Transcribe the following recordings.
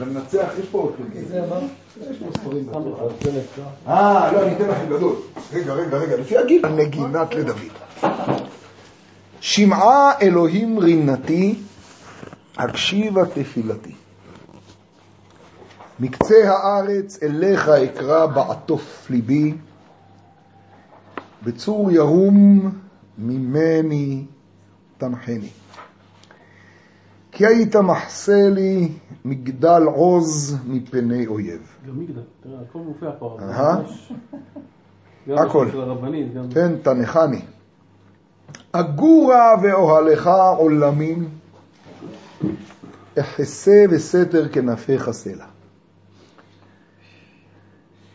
למנצח, יש פה עוד ספרים. אה, לא, אני אתן לכם גדול. רגע, רגע, רגע, לפי הגיל. נגינת לדוד. שמעה אלוהים רינתי, הקשיבה תפילתי. מקצה הארץ אליך אקרא בעטוף ליבי, בצור ירום ממני תנחני. כי היית מחסה לי מגדל עוז מפני אויב. גם מגדל, תראה, הכל מופיע פה. הכל. כן, תנחני. אגורה ואוהלך עולמים, אחסה וסתר כנפיך סלע.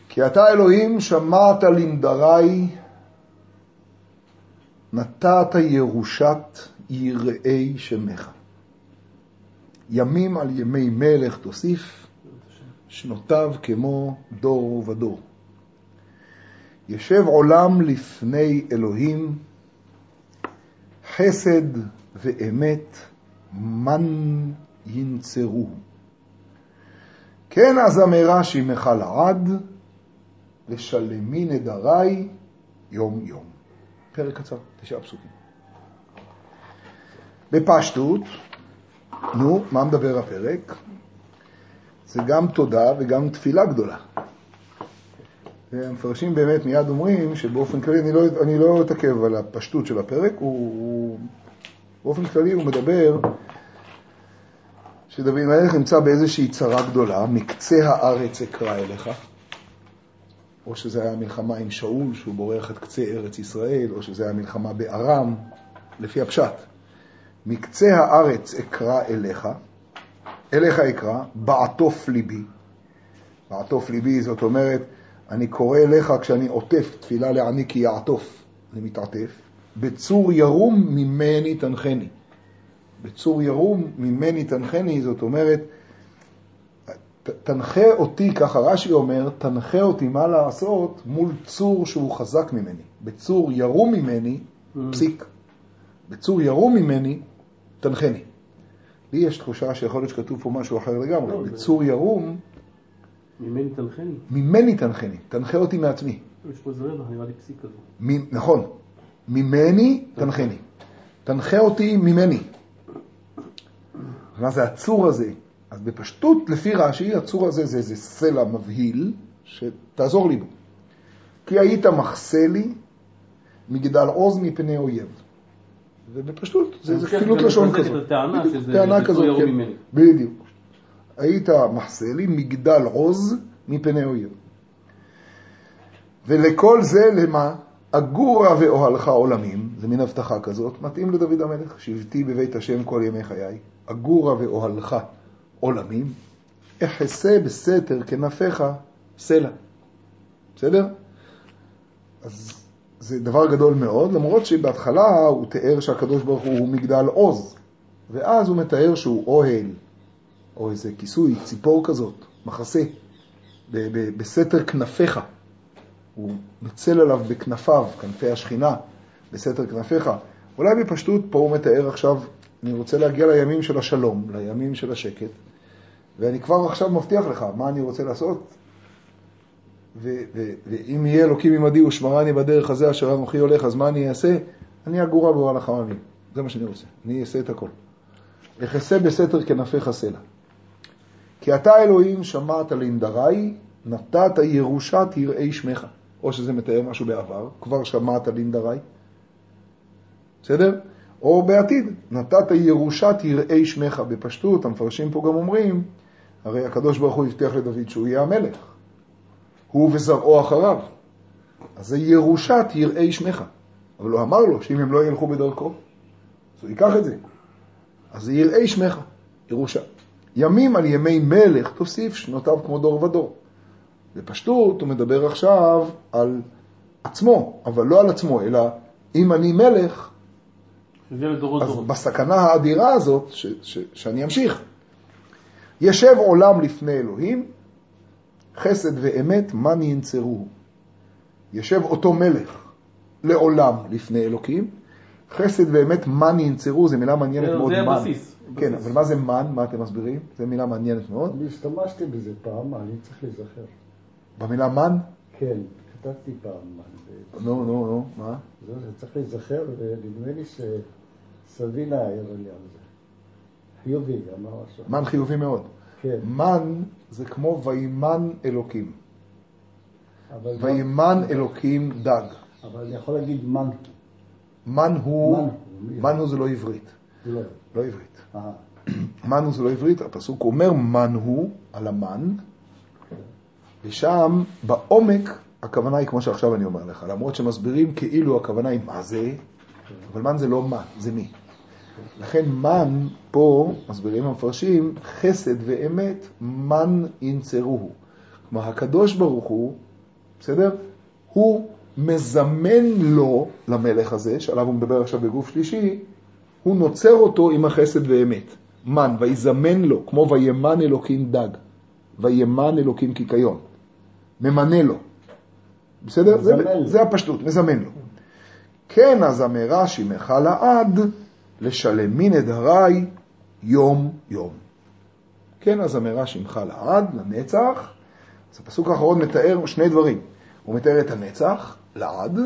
כי אתה אלוהים שמעת לנדרי, נתת ירושת יראי שמך. ימים על ימי מלך תוסיף, שנותיו כמו דור ודור. ישב עולם לפני אלוהים, חסד ואמת מן ינצרו. כן אזמרה שמך לעד, ושלמי נדרי יום יום. פרק קצר, תשעה פסוקים. בפשטות, נו, מה מדבר הפרק? זה גם תודה וגם תפילה גדולה. והמפרשים באמת מיד אומרים שבאופן כללי, אני לא, אני לא אתעכב על הפשטות של הפרק, הוא, הוא, באופן כללי הוא מדבר שדוד המלך נמצא באיזושהי צרה גדולה, מקצה הארץ אקרא אליך, או שזה היה מלחמה עם שאול, שהוא בורח את קצה ארץ ישראל, או שזה היה מלחמה בארם, לפי הפשט. מקצה הארץ אקרא אליך, אליך אקרא, בעטוף ליבי. בעטוף ליבי זאת אומרת, אני קורא אליך כשאני עוטף, תפילה לעני כי יעטוף, אני מתעטף. בצור ירום ממני תנחני. בצור ירום ממני תנחני, זאת אומרת, תנחה אותי, ככה רש"י אומר, תנחה אותי מה לעשות מול צור שהוא חזק ממני. בצור ירום ממני. פסיק. בצור ירום ממני, תנחני. לי יש תחושה שיכול להיות שכתוב פה משהו אחר לגמרי. לא, בצור ירום... ממני תנחני. ממני תנחני. תנחה אותי מעצמי. יש פה איזה רווח, נראה לי פסיק כזה. נכון. ממני תנחני. תנחה אותי ממני. מה זה הצור הזה? אז בפשטות, לפי רש"י, הצור הזה זה איזה סלע מבהיל, שתעזור לי בו. כי היית מחסה לי מגדל עוז מפני אויב. ובפשטות, זה כפילות לשון כזאת. טענה כזאת, כן, בדיוק. היית מחסה לי מגדל עוז מפני אויב. ולכל זה למה? אגורה ואוהלך עולמים, זה מין הבטחה כזאת, מתאים לדוד המלך, שבתי בבית השם כל ימי חיי, אגורה ואוהלך עולמים, אחסה בסתר כנפיך סלע. בסדר? אז זה דבר גדול מאוד, למרות שבהתחלה הוא תיאר שהקדוש ברוך הוא מגדל עוז, ואז הוא מתאר שהוא אוהל, או איזה כיסוי, ציפור כזאת, מחסה, בסתר כנפיך. הוא נוצל עליו בכנפיו, כנפי השכינה, בסתר כנפיך. אולי בפשטות פה הוא מתאר עכשיו, אני רוצה להגיע לימים של השלום, לימים של השקט, ואני כבר עכשיו מבטיח לך מה אני רוצה לעשות, ואם יהיה אלוקים עמדי ושמרני בדרך הזה אשר אנוכי הולך, אז מה אני אעשה? אני אגורה באוהל החממים. זה מה שאני רוצה. אני אעשה את הכל. יחסה בסתר כנפיך סלע. כי אתה אלוהים שמעת לנדרי, נתת ירושת יראי שמך. או שזה מתאר משהו בעבר, כבר שמעת לנדרי. בסדר? או בעתיד, נתת ירושת יראי שמך. בפשטות, המפרשים פה גם אומרים, הרי הקדוש ברוך הוא הבטיח לדוד שהוא יהיה המלך. הוא וזרעו אחריו. אז זה ירושת יראי שמך. אבל הוא אמר לו שאם הם לא ילכו בדרכו, אז הוא ייקח את זה. אז זה יראי שמך, ירושה. ימים על ימי מלך תוסיף שנותיו כמו דור ודור. בפשטות הוא מדבר עכשיו על עצמו, אבל לא על עצמו, אלא אם אני מלך, אז בסכנה האדירה הזאת, ש, ש, שאני אמשיך. ישב עולם לפני אלוהים, חסד ואמת, מן ינצרו. יושב אותו מלך לעולם לפני אלוקים, חסד ואמת, מן ינצרו, זו מילה מעניינת מאוד, זה הבסיס. כן, אבל מה זה מן? מה אתם מסבירים? זו מילה מעניינת מאוד. אני השתמשתי בזה פעם, אני צריך להיזכר. במילה מן? כן, כתבתי פעם מן. נו, נו, נו, מה? זהו, זה צריך להיזכר, ונדמה לי שסבינה העיר לי על זה. חיובי, אמר משהו. מן חיובי מאוד. כן, מן זה כמו וימן אלוקים. וימן אלוקים דג. אבל אני יכול להגיד מן. מן הוא, מן הוא, זה לא עברית. לא. לא עברית. אה, מן הוא זה לא עברית, הפסוק אומר מן הוא על המן, ושם בעומק הכוונה היא כמו שעכשיו אני אומר לך, למרות שמסבירים כאילו הכוונה היא מה זה, אבל מן זה לא מה, זה מי. לכן מן פה, מסבירים המפרשים, חסד ואמת, מן ינצרוהו. כלומר, הקדוש ברוך הוא, בסדר? הוא מזמן לו, למלך הזה, שעליו הוא מדבר עכשיו בגוף שלישי, הוא נוצר אותו עם החסד ואמת. מן, ויזמן לו, כמו וימן אלוקים דג, וימן אלוקים קיקיון. ממנה לו. בסדר? זה, לו. זה הפשטות, מזמן לו. כן אז אמרה שמך לעד, לשלמי נדרי יום יום. כן אז אמרה שמך לעד, לנצח. אז הפסוק האחרון מתאר שני דברים. הוא מתאר את הנצח, לעד,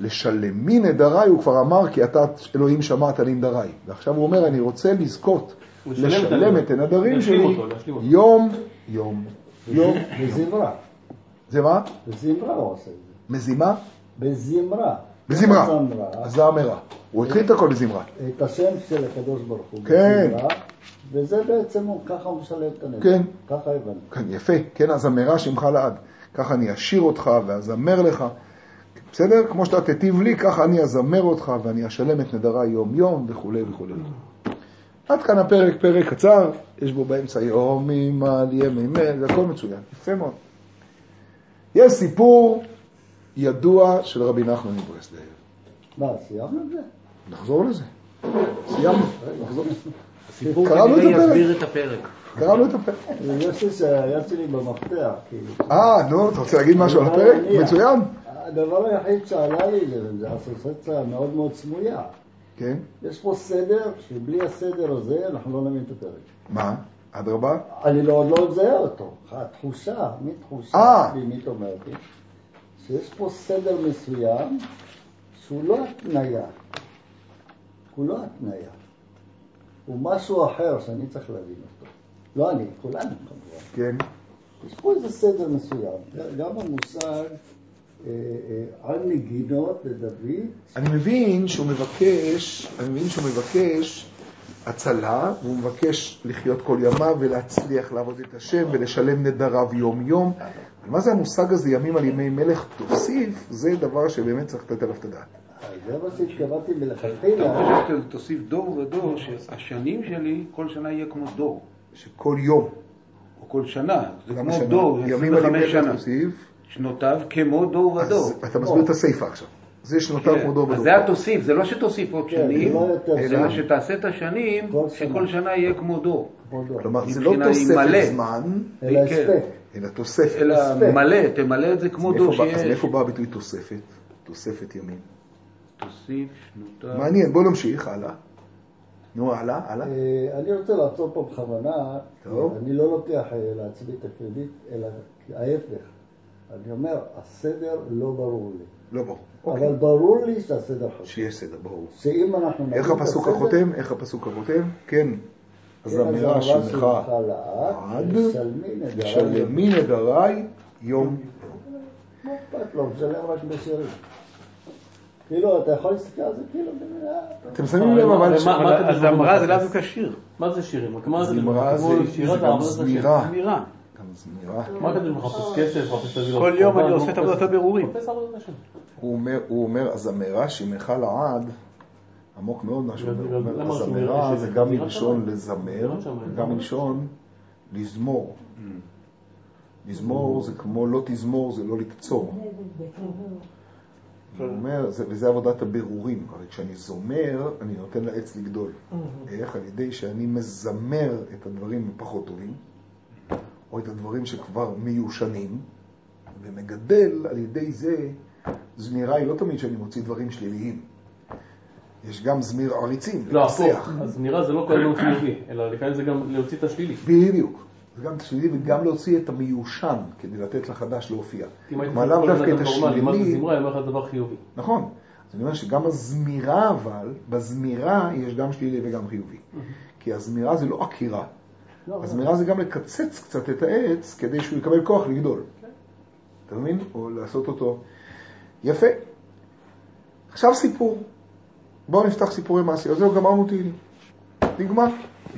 לשלמי נדרי, הוא כבר אמר כי אתה אלוהים שמעת לי נדרי. ועכשיו הוא אומר, אני רוצה לזכות לשלם את לשלם הנדרים. שלי אותו, להשלים אותו. יום יום. יום. בזמרה. זה מה? בזמרה הוא עושה את זה. מזימה? בזמרה. בזמרה. המרה. הוא התחיל את הכל בזמרה. את השם של הקדוש ברוך הוא. כן. בזמרה, וזה בעצם, ככה הוא משלם את הנפש. כן. ככה הבנתי. כן, יפה, כן, אז המרה שמך לעד. ככה אני אשיר אותך ואזמר לך. בסדר? כמו שאתה תיטיב לי, ככה אני אזמר אותך ואני אשלם את נדרי יום יום וכולי וכולי. עד כאן הפרק, פרק קצר, יש בו באמצע יומים על ימי זה הכל מצוין, יפה מאוד. יש סיפור ידוע של רבי נחמן מברסלב. מה, סיימנו את זה? נחזור לזה. סיימנו, נחזור. הסיפור קראנו את כנראה. יסביר את הפרק. קראנו את הפרק. יש לי שהיד שלי במפתח, כאילו. אה, נו, אתה רוצה להגיד משהו על הפרק? מצוין. הדבר היחיד שעלה לי זה, אסוציאציה מאוד מאוד סמויה. כן, יש פה סדר, שבלי הסדר הזה אנחנו לא נבין את הפרק. מה? אדרבה? אני לא, עוד לא מזהה אותו. התחושה, מי תחושה אה. אומרת לי, שיש פה סדר מסוים שהוא לא התניה. הוא לא התניה. הוא משהו אחר שאני צריך להבין אותו. לא אני, כולנו כמובן. כן. יש פה איזה סדר מסוים. גם המושג אה, אה, על נגינות לדוד, אני מבין שהוא מבקש, אני מבין שהוא מבקש הצלה, והוא מבקש לחיות כל ימיו ולהצליח לעבוד את השם ולשלם נדריו יום יום. אבל מה זה המושג הזה, ימים על ימי מלך תוסיף, זה דבר שבאמת צריך לתת עליו את הדעת. אז זה מה שהתכוונתי אתה מלכתחילה. חושב שתוסיף דור ודור, שהשנים שלי, כל שנה יהיה כמו דור, שכל יום, או כל שנה. זה כמו שנה? דור, ימים על ימי 25 מלך שנה. תוסיף, שנותיו כמו דור ודור. אז אתה מסביר את הסיפה עכשיו. זה שנותר כן. כמו דור אז בדור. זה התוסיף, זה לא שתוסיף עוד כן, שנים, זה לא אלא. שתעשה את השנים. שכל שנה יהיה כמו דור. כבודו. כלומר, זה לא תוספת מלא. זמן, אלא כן. הספק. אלא תוספת. אלא. מלא, תמלא את זה כמו מאיפה דור בא- אז שיש. מאיפה בא הביטוי תוספת? תוספת ימים. תוסיף שנותיו. מעניין, בוא נמשיך, הלאה. נו, הלאה, הלאה. אה, אני רוצה לעצור פה בכוונה. אני לא לוקח אה, לעצמי את הקרדיט, אלא ההפך. אני אומר, הסדר לא ברור לי. לא ברור. אבל אוקיי. ברור לי שהסדר חשוב. שיש סדר, ברור. שאם אנחנו איך את הפסוק הסדר, החותם? איך הפסוק החותם? כן. אז כן, אמירה לאט, עד, ושלמי נדרי. יום. מה אכפת לו, משלם רק בשירים. כאילו, אתה יכול להסתכל על זה כאילו, אה, אתם שמים לב אבל... אז אמרה זה? לאו דווקא שיר. מה זה שירים? מה זה זמרה כמו זה- זה גם. זמירה. גם. מה כתוב מחפש כסף, מחפש להביא לו כל יום אני עושה את עבודת הבירורים. הוא אומר, הוא אומר, אז אמירה שמך לעד, עמוק מאוד מה שהוא אומר. למה אז שהוא אמירה אומר זה גם מלשון? לזמר, לא לא. מלשון לזמור. לזמור זה כמו לא תזמור, זה לא לקצור. הוא אומר, זה, וזה עבודת הבירורים. הרי כשאני זומר, אני נותן לעץ לגדול. איך? על ידי שאני מזמר את הדברים הפחות טובים, או את הדברים שכבר מיושנים, ומגדל על ידי זה, זמירה היא לא תמיד שאני מוציא דברים שליליים. יש גם זמיר עריצים, לא, הפוך. הזמירה זה לא כל הזמן חיובי, אלא לפעמים זה גם להוציא את השלילי. בדיוק. זה גם שלילי וגם להוציא את המיושן כדי לתת לחדש להופיע. כלומר, כל דווקא את נורמלי, מה זה השלילי, זמרה, אני אומר לך דבר חיובי. נכון. אז אני אומר שגם הזמירה אבל, בזמירה יש גם שלילי וגם חיובי. כי הזמירה זה לא עקירה. הזמירה זה גם לקצץ קצת את העץ כדי שהוא יקבל כוח לגדול. אתה מבין? או לעשות אותו יפה. עכשיו סיפור. בואו נפתח סיפורי מעשיות. זהו, גמרנו תהילים. נגמר.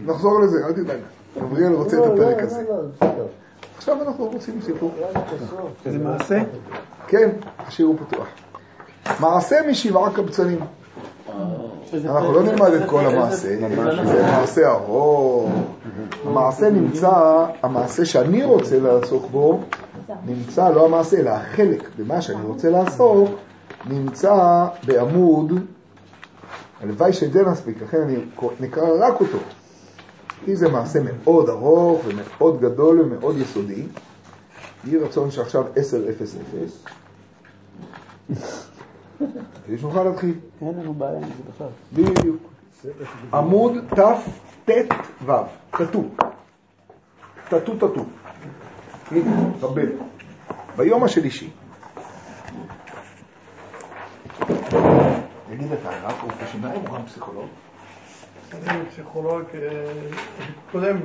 נחזור לזה, אל תדאג. גבריאל רוצה את לא, הפרק לא, הזה. לא, לא, בסדר. עכשיו אנחנו רוצים סיפור. זה מעשה? כן, השיר הוא פתוח. מעשה משבעה קבצנים. אנחנו. לא נלמד את כל המעשה, זה מעשה ארוך. המעשה נמצא, המעשה שאני רוצה לעסוק בו, נמצא, לא המעשה, אלא החלק במה שאני רוצה לעסוק, נמצא בעמוד, הלוואי שאת זה נספיק, לכן אני נקרא רק אותו. כי זה מעשה מאוד ארוך ומאוד גדול ומאוד יסודי. יהי רצון שעכשיו 10:00. כדי שנוכל להתחיל. אין לנו בעיה עם זה בכלל. בדיוק. עמוד תט"ו, טטו. טטו טטו. הנה, קבל. ביום השלישי. תגיד אתה, רק רופא שיניים או גם פסיכולוג? אני פסיכולוג, אה, קודם,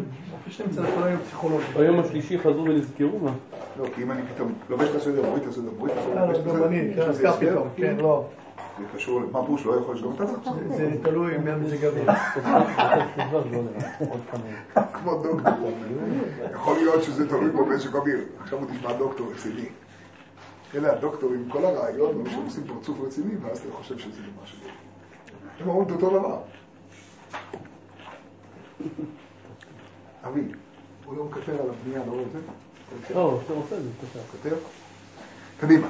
פסיכולוג. ביום השלישי חזרו ונזכרו מה? לא, כי אם אני פתאום לובש את הסדר, מוריד את הסדר, מוריד את הסדר, אה, גם הסדר, אני, יש כן? פתאום, כן, לא. זה קשור, מה פירוש לא יכול שגם אתה צריך? זה תלוי מהמזג אוויר. כמו דוקטור. יכול להיות שזה תלוי במשק אוויר. עכשיו הוא נשמע דוקטור רציני. אלה הדוקטורים, כל הרעיון שהם עושים פרצוף רציני, ואז אתה חושב שזה משהו. הם אומרים את אותו דבר. אבי, הוא לא מקטר על הבנייה, לא רואה את זה? לא, אתה רוצה את זה. מקטר? קדימה.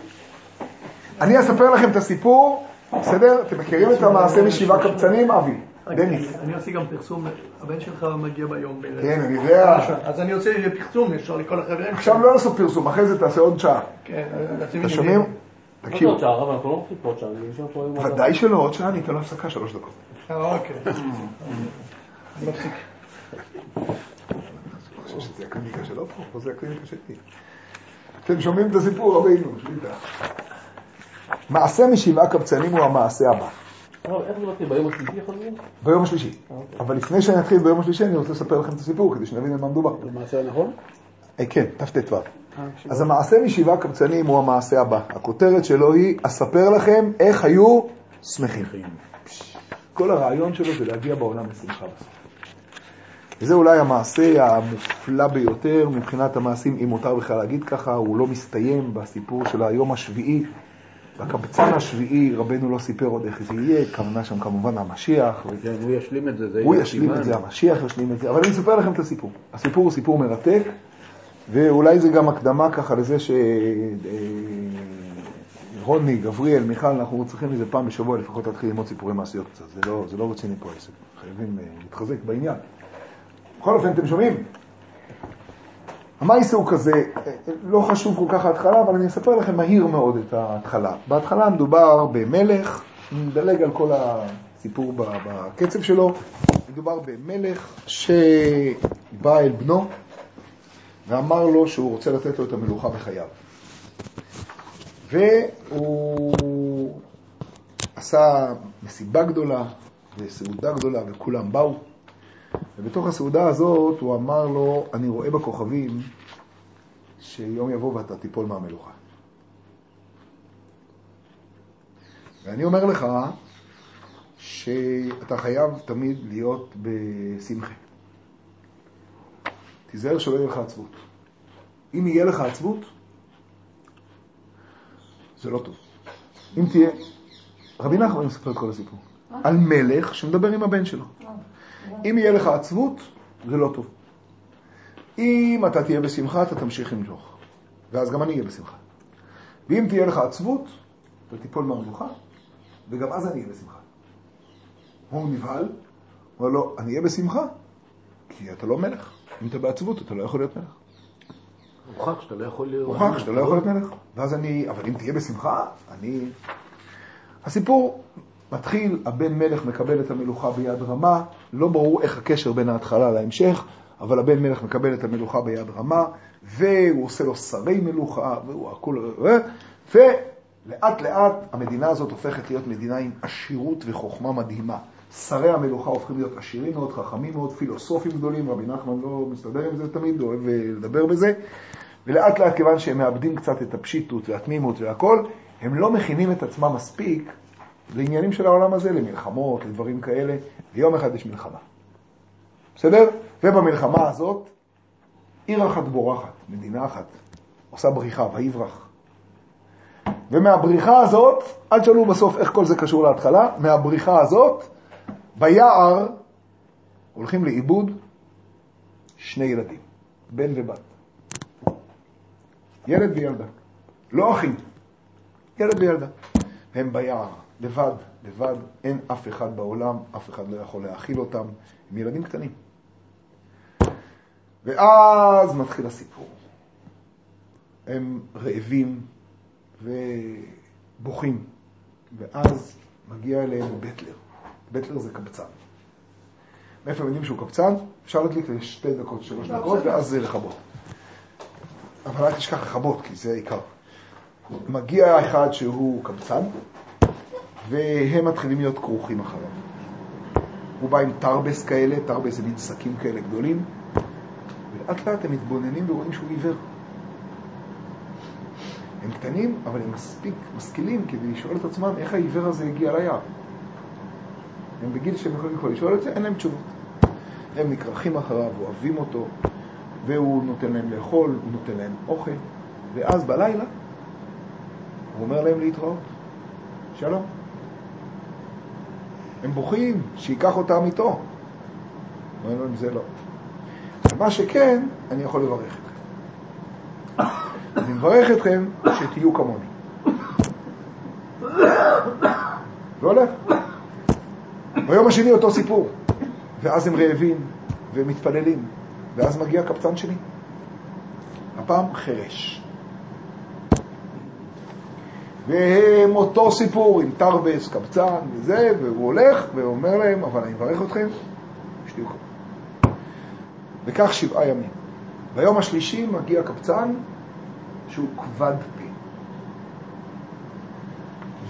אני אספר לכם את הסיפור, בסדר? אתם מכירים את המעשה משבעה קבצנים, אבי? דניס. אני עושה גם פרסום, הבן שלך מגיע ביום. כן, אני יודע. אז אני רוצה פרסום, אפשר לקרוא לחברים. עכשיו לא לעשות פרסום, אחרי זה תעשה עוד שעה. כן, אתם שומעים? תקשיבו. עוד שעה, הרב? אנחנו לא ודאי שלא, עוד שעה אני אתן לו הפסקה שלוש דקות. אה, אוקיי. אני מפסיק. אני חושב שזה הקליניקה שלו פה, פה זה הקליניקה שלי. אתם שומעים את הסיפור, רבינו, שליטה. מעשה משבעה קבצנים הוא המעשה הבא. הרב, איך זה מתחיל? ביום השלישי יכול להיות? ביום השלישי. אוקיי. אבל לפני שאני אתחיל ביום השלישי, אני רוצה לספר לכם את הסיפור, כדי שנבין על מה מדובר. זה מעשה נכון? אה, כן, תט"ו. אז המעשה משבעה קבצנים הוא המעשה הבא. הכותרת שלו היא, אספר לכם איך היו שמחים. כל הרעיון שלו זה להגיע בעולם לשמחה בסוף. וזה אולי המעשה המופלא ביותר מבחינת המעשים, אם מותר בכלל להגיד ככה, הוא לא מסתיים בסיפור של היום השביעי. בקבצן השביעי רבנו לא סיפר עוד איך זה יהיה, כוונה שם כמובן המשיח, כן, הוא ישלים את זה. זה הוא ישלים את סימן. זה, המשיח ישלים את זה, אבל אני אספר לכם את הסיפור. הסיפור הוא סיפור מרתק, ואולי זה גם הקדמה ככה לזה שרוני, גבריאל, מיכל, אנחנו צריכים איזה פעם בשבוע לפחות להתחיל ללמוד סיפורי מעשיות קצת, זה לא, זה לא רציני פה העסק, חייבים אה, להתחזק בעניין. בכל אופן, אתם שומעים? המייסה הוא כזה, אה, לא חשוב כל כך ההתחלה, אבל אני אספר לכם מהיר מאוד את ההתחלה. בהתחלה מדובר במלך, אני מדלג על כל הסיפור בקצב שלו, מדובר במלך שבא אל בנו ואמר לו שהוא רוצה לתת לו את המלוכה בחייו. והוא עשה מסיבה גדולה וסעודה גדולה וכולם באו. ובתוך הסעודה הזאת הוא אמר לו, אני רואה בכוכבים שיום יבוא ואתה תיפול מהמלוכה. ואני אומר לך שאתה חייב תמיד להיות בשמחה. תיזהר שלא יהיה לך עצבות. אם יהיה לך עצבות, זה לא טוב. אם תהיה... רבי נחמן מספר את כל הסיפור. על מלך שמדבר עם הבן שלו. אם יהיה לך עצבות, זה לא טוב. אם אתה תהיה בשמחה, אתה תמשיך למשוך. ואז גם אני אהיה בשמחה. ואם תהיה לך עצבות, אתה תיפול מהמלוכה, וגם אז אני אהיה בשמחה. הוא נבהל, הוא אומר לו, אני אהיה בשמחה, כי אתה לא מלך. אם אתה בעצבות, אתה לא יכול להיות מלך. הוכח שאתה לא יכול להיות... הוכח שאתה לא יכול להיות מלך. ואז אני, אבל אם תהיה בשמחה, אני... הסיפור מתחיל, הבן מלך מקבל את המלוכה ביד רמה, לא ברור איך הקשר בין ההתחלה להמשך, אבל הבן מלך מקבל את המלוכה ביד רמה, והוא עושה לו שרי מלוכה, והוא הכול... ולאט לאט המדינה הזאת הופכת להיות מדינה עם עשירות וחוכמה מדהימה. שרי המלוכה הופכים להיות עשירים מאוד, חכמים מאוד, פילוסופים גדולים, רבי נחמן לא מסתדר עם זה תמיד, אוהב אה, לדבר בזה, ולאט לאט כיוון שהם מאבדים קצת את הפשיטות והתמימות והכל, הם לא מכינים את עצמם מספיק לעניינים של העולם הזה, למלחמות, לדברים כאלה, ויום אחד יש מלחמה. בסדר? ובמלחמה הזאת, עיר אחת בורחת, מדינה אחת, עושה בריחה, ויברח. ומהבריחה הזאת, אל תשאלו בסוף איך כל זה קשור להתחלה, מהבריחה הזאת, ביער הולכים לאיבוד שני ילדים, בן ובת. ילד וילדה, לא אחים, ילד וילדה. הם ביער, לבד, לבד, אין אף אחד בעולם, אף אחד לא יכול להאכיל אותם, הם ילדים קטנים. ואז מתחיל הסיפור. הם רעבים ובוכים, ואז מגיע אליהם בטלר. בטלר זה קבצן. מאיפה הם יודעים שהוא קבצן? אפשר להדליק לשתי דקות, שלוש דקות, ואז זה לכבות. אבל אל תשכח לכבות, כי זה העיקר. מגיע אחד שהוא קבצן, והם מתחילים להיות כרוכים אחריו. הוא בא עם תרבס כאלה, תרבס זה מין שקים כאלה גדולים, ולאט לאט הם מתבוננים ורואים שהוא עיוור. הם קטנים, אבל הם מספיק משכילים כדי לשאול את עצמם איך העיוור הזה הגיע ליער. הם בגיל שהם יכולים לשאול את זה, אין להם תשובות. הם נקרחים אחריו, אוהבים אותו, והוא נותן להם לאכול, הוא נותן להם אוכל, ואז בלילה הוא אומר להם להתראות. שלום. הם בוכים, שייקח אותם איתו. אומר להם, זה לא. מה שכן, אני יכול לברך אתכם. אני מברך אתכם שתהיו כמוני. והולך. ביום השני אותו סיפור. ואז הם רעבים ומתפללים, ואז מגיע קפצן שני. הפעם חירש. והם אותו סיפור עם תרבס, קבצן וזה, והוא הולך ואומר להם, אבל אני מברך אתכם, שתהיו כמוני. וכך שבעה ימים. ביום השלישי מגיע קבצן שהוא כבד פה.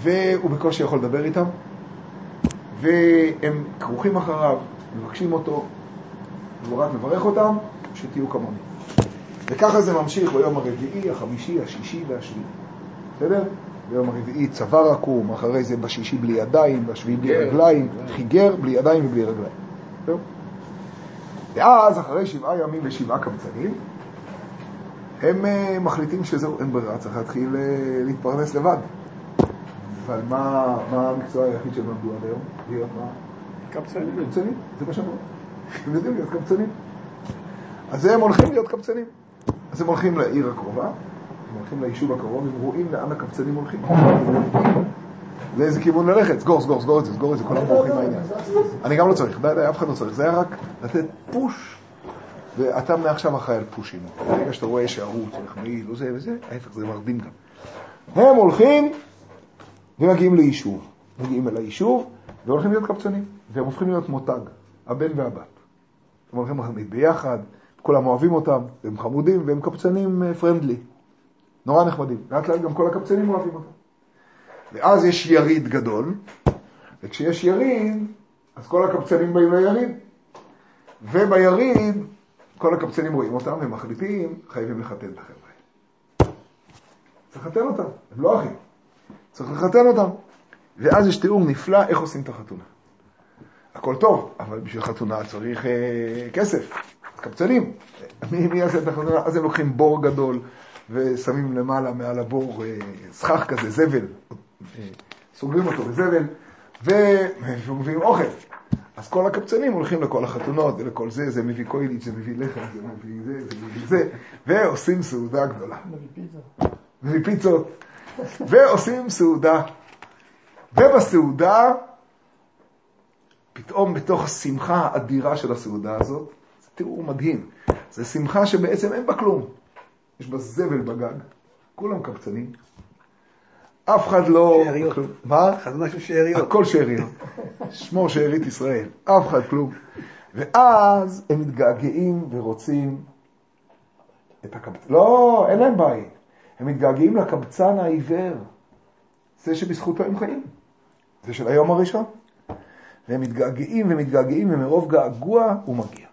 והוא בקושי יכול לדבר איתם, והם כרוכים אחריו, מבקשים אותו, והוא רק מברך אותם, שתהיו כמוני. וככה זה ממשיך ביום הרביעי, החמישי, השישי והשביעי. בסדר? ביום הרביעי צוואר עקום, אחרי זה בשישי בלי ידיים, בשביעי בלי רגליים, חיגר בלי ידיים ובלי רגליים. ואז, אחרי שבעה ימים ושבעה קמצנים, הם uh, מחליטים שזהו, אין ברירה, צריך להתחיל uh, להתפרנס לבד. אבל מה, מה המקצוע היחיד שהם למדו עד היום? להיות מה? קבצנים. קבצנים, זה מה שאמרו. הם יודעים להיות קבצנים. אז הם הולכים להיות קבצנים. אז הם הולכים לעיר הקרובה, הם הולכים ליישוב הקרוב, הם רואים לאן הקבצנים הולכים. לאיזה כיוון ללכת, סגור, סגור, סגור את זה, סגור את זה, כולם בורחים מהעניין. אני גם לא צריך, די, די, אף אחד לא צריך, זה היה רק לתת פוש, ואתה מעכשיו אחראי על פושים. ברגע שאתה רואה צריך מעיל או זה וזה, ההפך זה מרדים גם. הם הולכים ומגיעים ליישוב. מגיעים אל היישוב והולכים להיות קבצנים, והם הופכים להיות מותג, הבן והבת. הם הולכים להחליט ביחד, כולם אוהבים אותם, והם חמודים, והם קבצנים פרנדלי. נורא נחמדים. לאט לאט גם כל הקבצנים אוהבים אותם. ואז יש יריד גדול, וכשיש יריד, אז כל הקבצנים באים ליריד. וביריד, כל הקבצנים רואים אותם ומחליטים, חייבים לחתן את החבר'ה. צריך לחתן אותם, הם לא אחים. צריך לחתן אותם. ואז יש תיאור נפלא איך עושים את החתונה. הכל טוב, אבל בשביל חתונה צריך אה, כסף, קבצנים. מי, מי יעשה את החתונה? אז הם לוקחים בור גדול ושמים למעלה מעל הבור אה, סכך כזה, זבל, אה, סוגרים אותו בזבל, ומביאים אוכל. אז כל הקבצנים הולכים לכל החתונות ולכל זה, זה מביא קויליץ', זה מביא לחם, זה מביא זה, זה מביא זה, ועושים סעודה גדולה. מביא פיצות. ועושים סעודה. ובסעודה, פתאום בתוך השמחה האדירה של הסעודה הזאת, זה תיאור מדהים. זה שמחה שבעצם אין בה כלום. יש בה זבל בגג, כולם קבצנים, אף אחד לא... שאריות. מה? חזונה של שאריות. הכל שאריות. שמור שארית ישראל. אף אחד כלום. ואז הם מתגעגעים ורוצים את הקבצן. לא, אין להם בית. הם מתגעגעים לקבצן העיוור. זה שבזכותו הם חיים. זה של היום הראשון. והם מתגעגעים ומתגעגעים, ומרוב געגוע הוא מגיע.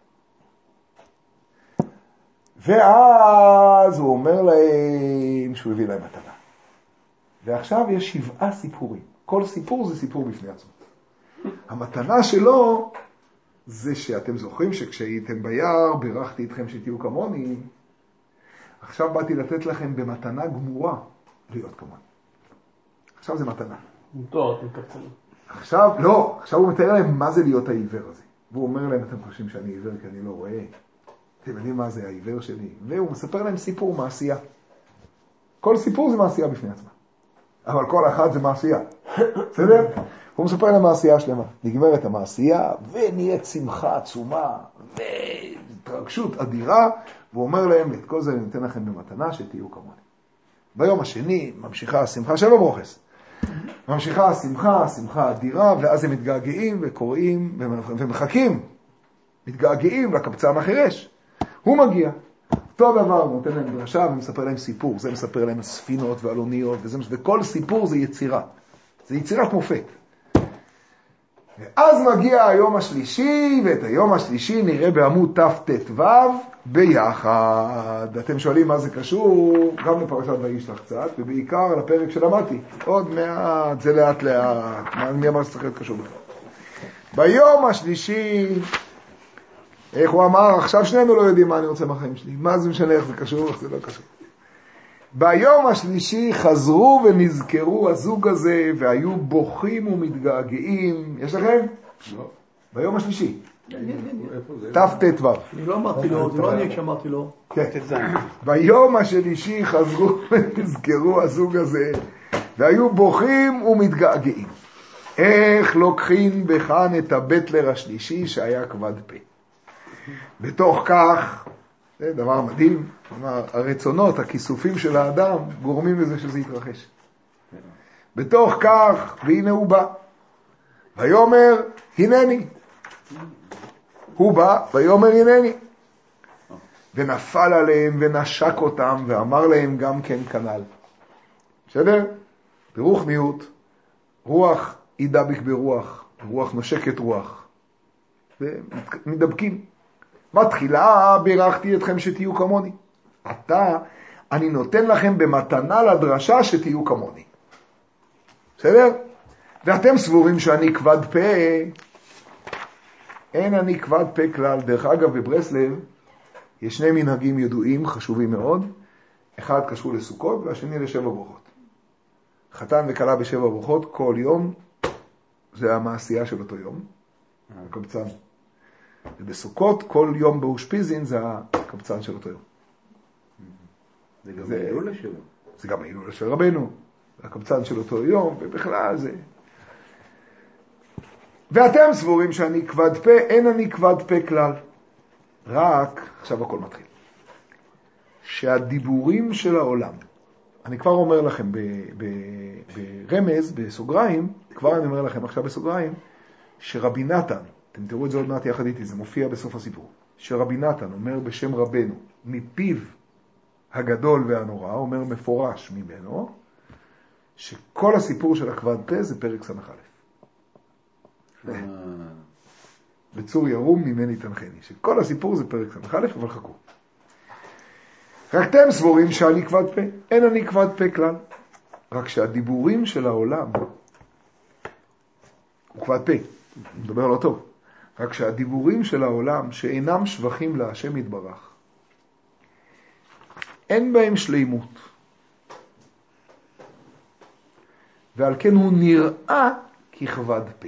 ואז הוא אומר להם שהוא הביא להם מתנה. ועכשיו יש שבעה סיפורים. כל סיפור זה סיפור בפני עצמו. המתנה שלו זה שאתם זוכרים שכשהייתם ביער בירכתי אתכם שתהיו כמוני, עכשיו באתי לתת לכם במתנה גמורה להיות כמוני. עכשיו זה מתנה. טוב, אתם. עכשיו, לא, עכשיו הוא מתאר להם מה זה להיות העיוור הזה. והוא אומר להם, אתם חושבים שאני עיוור כי אני לא רואה? אתם יודעים מה זה העיוור שלי? והוא מספר להם סיפור מעשייה. כל סיפור זה מעשייה בפני עצמה. אבל כל אחת זה מעשייה. בסדר? הוא מספר להם מעשייה שלמה. נגמרת המעשייה, ונהיית שמחה עצומה, והתרגשות אדירה, והוא אומר להם, את כל זה אני נותן לכם במתנה, שתהיו כמוני. ביום השני ממשיכה השמחה, שבע ברוכס. ממשיכה השמחה, השמחה אדירה, ואז הם מתגעגעים וקוראים ומחכים, מתגעגעים לקבצן החירש. הוא מגיע. אותו דבר, הוא נותן להם דרשה ומספר להם סיפור. זה מספר להם ספינות ועל וזה, וכל סיפור זה יצירה. זה יצירת מופת. ואז מגיע היום השלישי, ואת היום השלישי נראה בעמוד תט"ו ביחד. אתם שואלים מה זה קשור, גם לפרשת וישלח קצת, ובעיקר לפרק שלמדתי. עוד מעט, זה לאט לאט, מי אמר שצריך להיות קשור בכלל? ביום השלישי, איך הוא אמר, עכשיו שנינו לא יודעים מה אני רוצה מהחיים שלי. מה זה משנה איך זה קשור, איך זה לא קשור. ביום השלישי חזרו ונזכרו הזוג הזה, והיו בוכים ומתגעגעים. יש לכם? לא. ביום השלישי? תט"ו. אני לא אמרתי לו, זה לא אני שאמרתי לו. כן. ט"ז. ביום השלישי חזרו ונזכרו הזוג הזה, והיו בוכים ומתגעגעים. איך לוקחים בכאן את הבטלר השלישי שהיה כבד פה. בתוך כך, זה דבר מדהים, הרצונות, הכיסופים של האדם, גורמים לזה שזה יתרחש. בתוך כך, והנה הוא בא. ויאמר, הנני. הוא בא, ויאמר, הנני. ונפל עליהם ונשק אותם ואמר להם גם כן כנ"ל. בסדר? ברוך מיעוט, רוח ידבק ברוח, רוח נושקת רוח. ומדבקים. מתחילה בירכתי אתכם שתהיו כמוני. עתה אני נותן לכם במתנה לדרשה שתהיו כמוני. בסדר? ואתם סבורים שאני כבד פה, אין אני כבד פה כלל. דרך אגב, בברסלב יש שני מנהגים ידועים, חשובים מאוד. אחד קשור לסוכות והשני לשבע ברכות. חתן וכלה בשבע ברכות כל יום, זה המעשייה של אותו יום, הקבצן. ובסוכות כל יום באושפיזין זה הקבצן של אותו יום. זה גם ההילולה שלו. זה גם ההילולה של רבנו, הקבצן של אותו יום, ובכלל זה... ואתם סבורים שאני כבד פה, אין אני כבד פה כלל. רק, עכשיו הכל מתחיל, שהדיבורים של העולם, אני כבר אומר לכם ב- ב- ברמז, בסוגריים, כבר אני אומר לכם עכשיו בסוגריים, שרבי נתן, אתם תראו את זה עוד מעט יחד איתי, זה מופיע בסוף הסיפור, שרבי נתן אומר בשם רבנו, מפיו הגדול והנורא, אומר מפורש ממנו, שכל הסיפור של הכבד פה זה פרק ס"א. בצור ירום ממני תנחני, שכל הסיפור זה פרק ס"א, אבל חכו. רק אתם סבורים שאני כבד פה, אין אני כבד פה כלל. רק שהדיבורים של העולם, הוא כבד פה, הוא מדבר לא טוב, רק שהדיבורים של העולם שאינם שבחים להשם יתברך, אין בהם שלימות. ועל כן הוא נראה ככבד פה.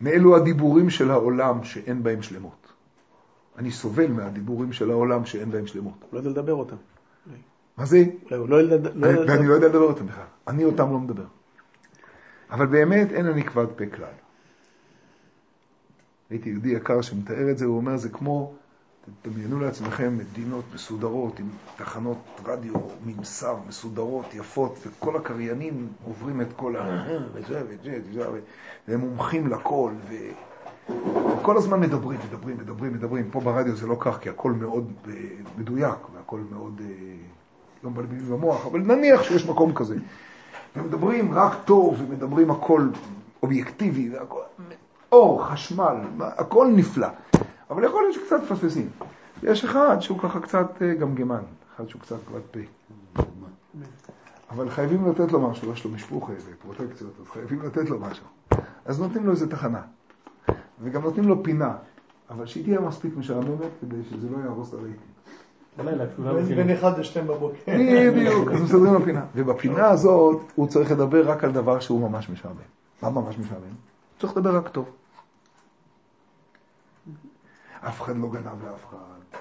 מאלו הדיבורים של העולם שאין בהם שלמות. אני סובל מהדיבורים של העולם שאין בהם שלמות. לא יודע לדבר אותם. מה זה? אולי הוא לא יודע... לא ואני לא יודע לדבר אותם בכלל. אני אותם לא מדבר. אבל באמת אין אני כבד פה כלל. הייתי יהודי יקר שמתאר את זה, הוא אומר, זה כמו, תדמיינו לעצמכם מדינות מסודרות עם תחנות רדיו, ממסר, מסודרות, יפות, וכל הקריינים עוברים את כל ה... וזה וזה וזה, והם מומחים לכל, ו... וכל הזמן מדברים, מדברים, מדברים, מדברים. פה ברדיו זה לא כך, כי הכל מאוד אה, מדויק, והכל מאוד אה, לא מבלבלים במוח, אבל נניח שיש מקום כזה. ומדברים רק טוב, ומדברים הכל אובייקטיבי, והכל, אור, חשמל, הכל נפלא. אבל יכול להיות שקצת מפספסים. יש אחד שהוא ככה קצת אה, גמגמן, אחד שהוא קצת כבד פה. אבל חייבים לתת לו משהו, יש לו משפוך ופרוטקציות, אז חייבים לתת לו משהו. אז נותנים לו איזה תחנה, וגם נותנים לו פינה, אבל שהיא תהיה מספיק משעממת כדי שזה לא יהרוס את הרייטינג. בין אחד לשתיים בבוקר. בדיוק, אז מסדרים לו פינה. ובפינה הזאת הוא צריך לדבר רק על דבר שהוא ממש משעמם. מה ממש משעמם? צריך לדבר רק טוב. אף אחד לא גנב לאף אחד,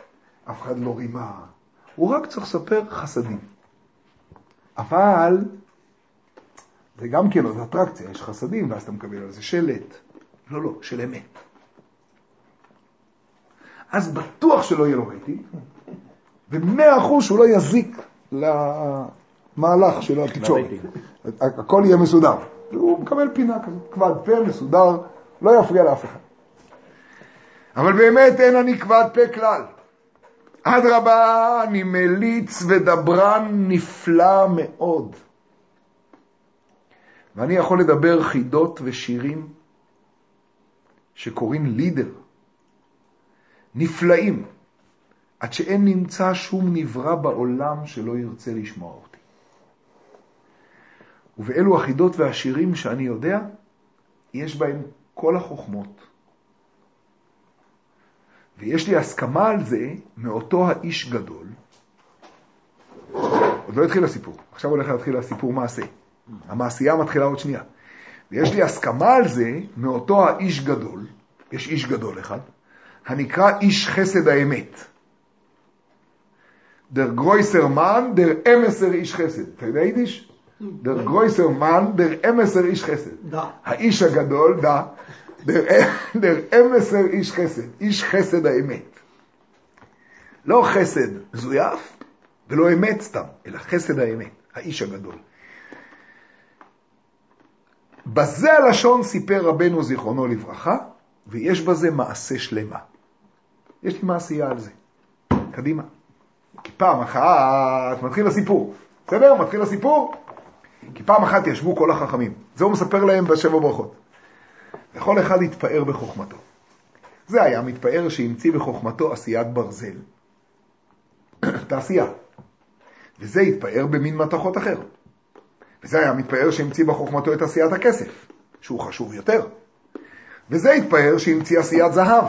אף אחד לא רימה, הוא רק צריך לספר חסדים. אבל זה גם כן עוד אטרקציה, יש חסדים ואז אתה מקבל על זה שלט. לא, לא, של אמת. אז בטוח שלא יהיה לו רייטינג, ומאה אחוז שהוא לא יזיק למהלך של התקשורת. הכל יהיה מסודר. הוא מקבל פינה כזאת, כבד פה, מסודר, לא יפריע לאף אחד. אבל באמת אין אני כבד פה כלל. אדרבה, אני מליץ ודברן נפלא מאוד. ואני יכול לדבר חידות ושירים שקוראים לידר, נפלאים, עד שאין נמצא שום נברא בעולם שלא ירצה לשמוע אותי. ובאלו החידות והשירים שאני יודע, יש בהם כל החוכמות. ויש לי הסכמה על זה מאותו האיש גדול. עוד לא התחיל הסיפור, עכשיו הולך להתחיל הסיפור מעשה. המעשייה מתחילה עוד שנייה. ויש לי הסכמה על זה מאותו האיש גדול, יש איש גדול אחד, הנקרא איש חסד האמת. דר גרויסר מן, דר אמסר איש חסד. אתה יודע יידיש? דר גרויסר מן, דר אמסר איש חסד. האיש הגדול, דה, דר, אמסר איש חסד, איש חסד האמת. לא חסד מזויף ולא אמת סתם, אלא חסד האמת, האיש הגדול. בזה הלשון סיפר רבנו זיכרונו לברכה, ויש בזה מעשה שלמה. יש לי מעשייה על זה. קדימה. כי פעם אחת מתחיל הסיפור. בסדר? מתחיל הסיפור? כי פעם אחת ישבו כל החכמים. זה הוא מספר להם בשבע ברכות. וכל אחד התפאר בחוכמתו. זה היה מתפאר שהמציא בחוכמתו עשיית ברזל. תעשייה. וזה התפאר במין מתכות אחר. וזה היה מתפאר שהמציא בחוכמתו את עשיית הכסף, שהוא חשוב יותר. וזה התפאר שהמציא עשיית זהב.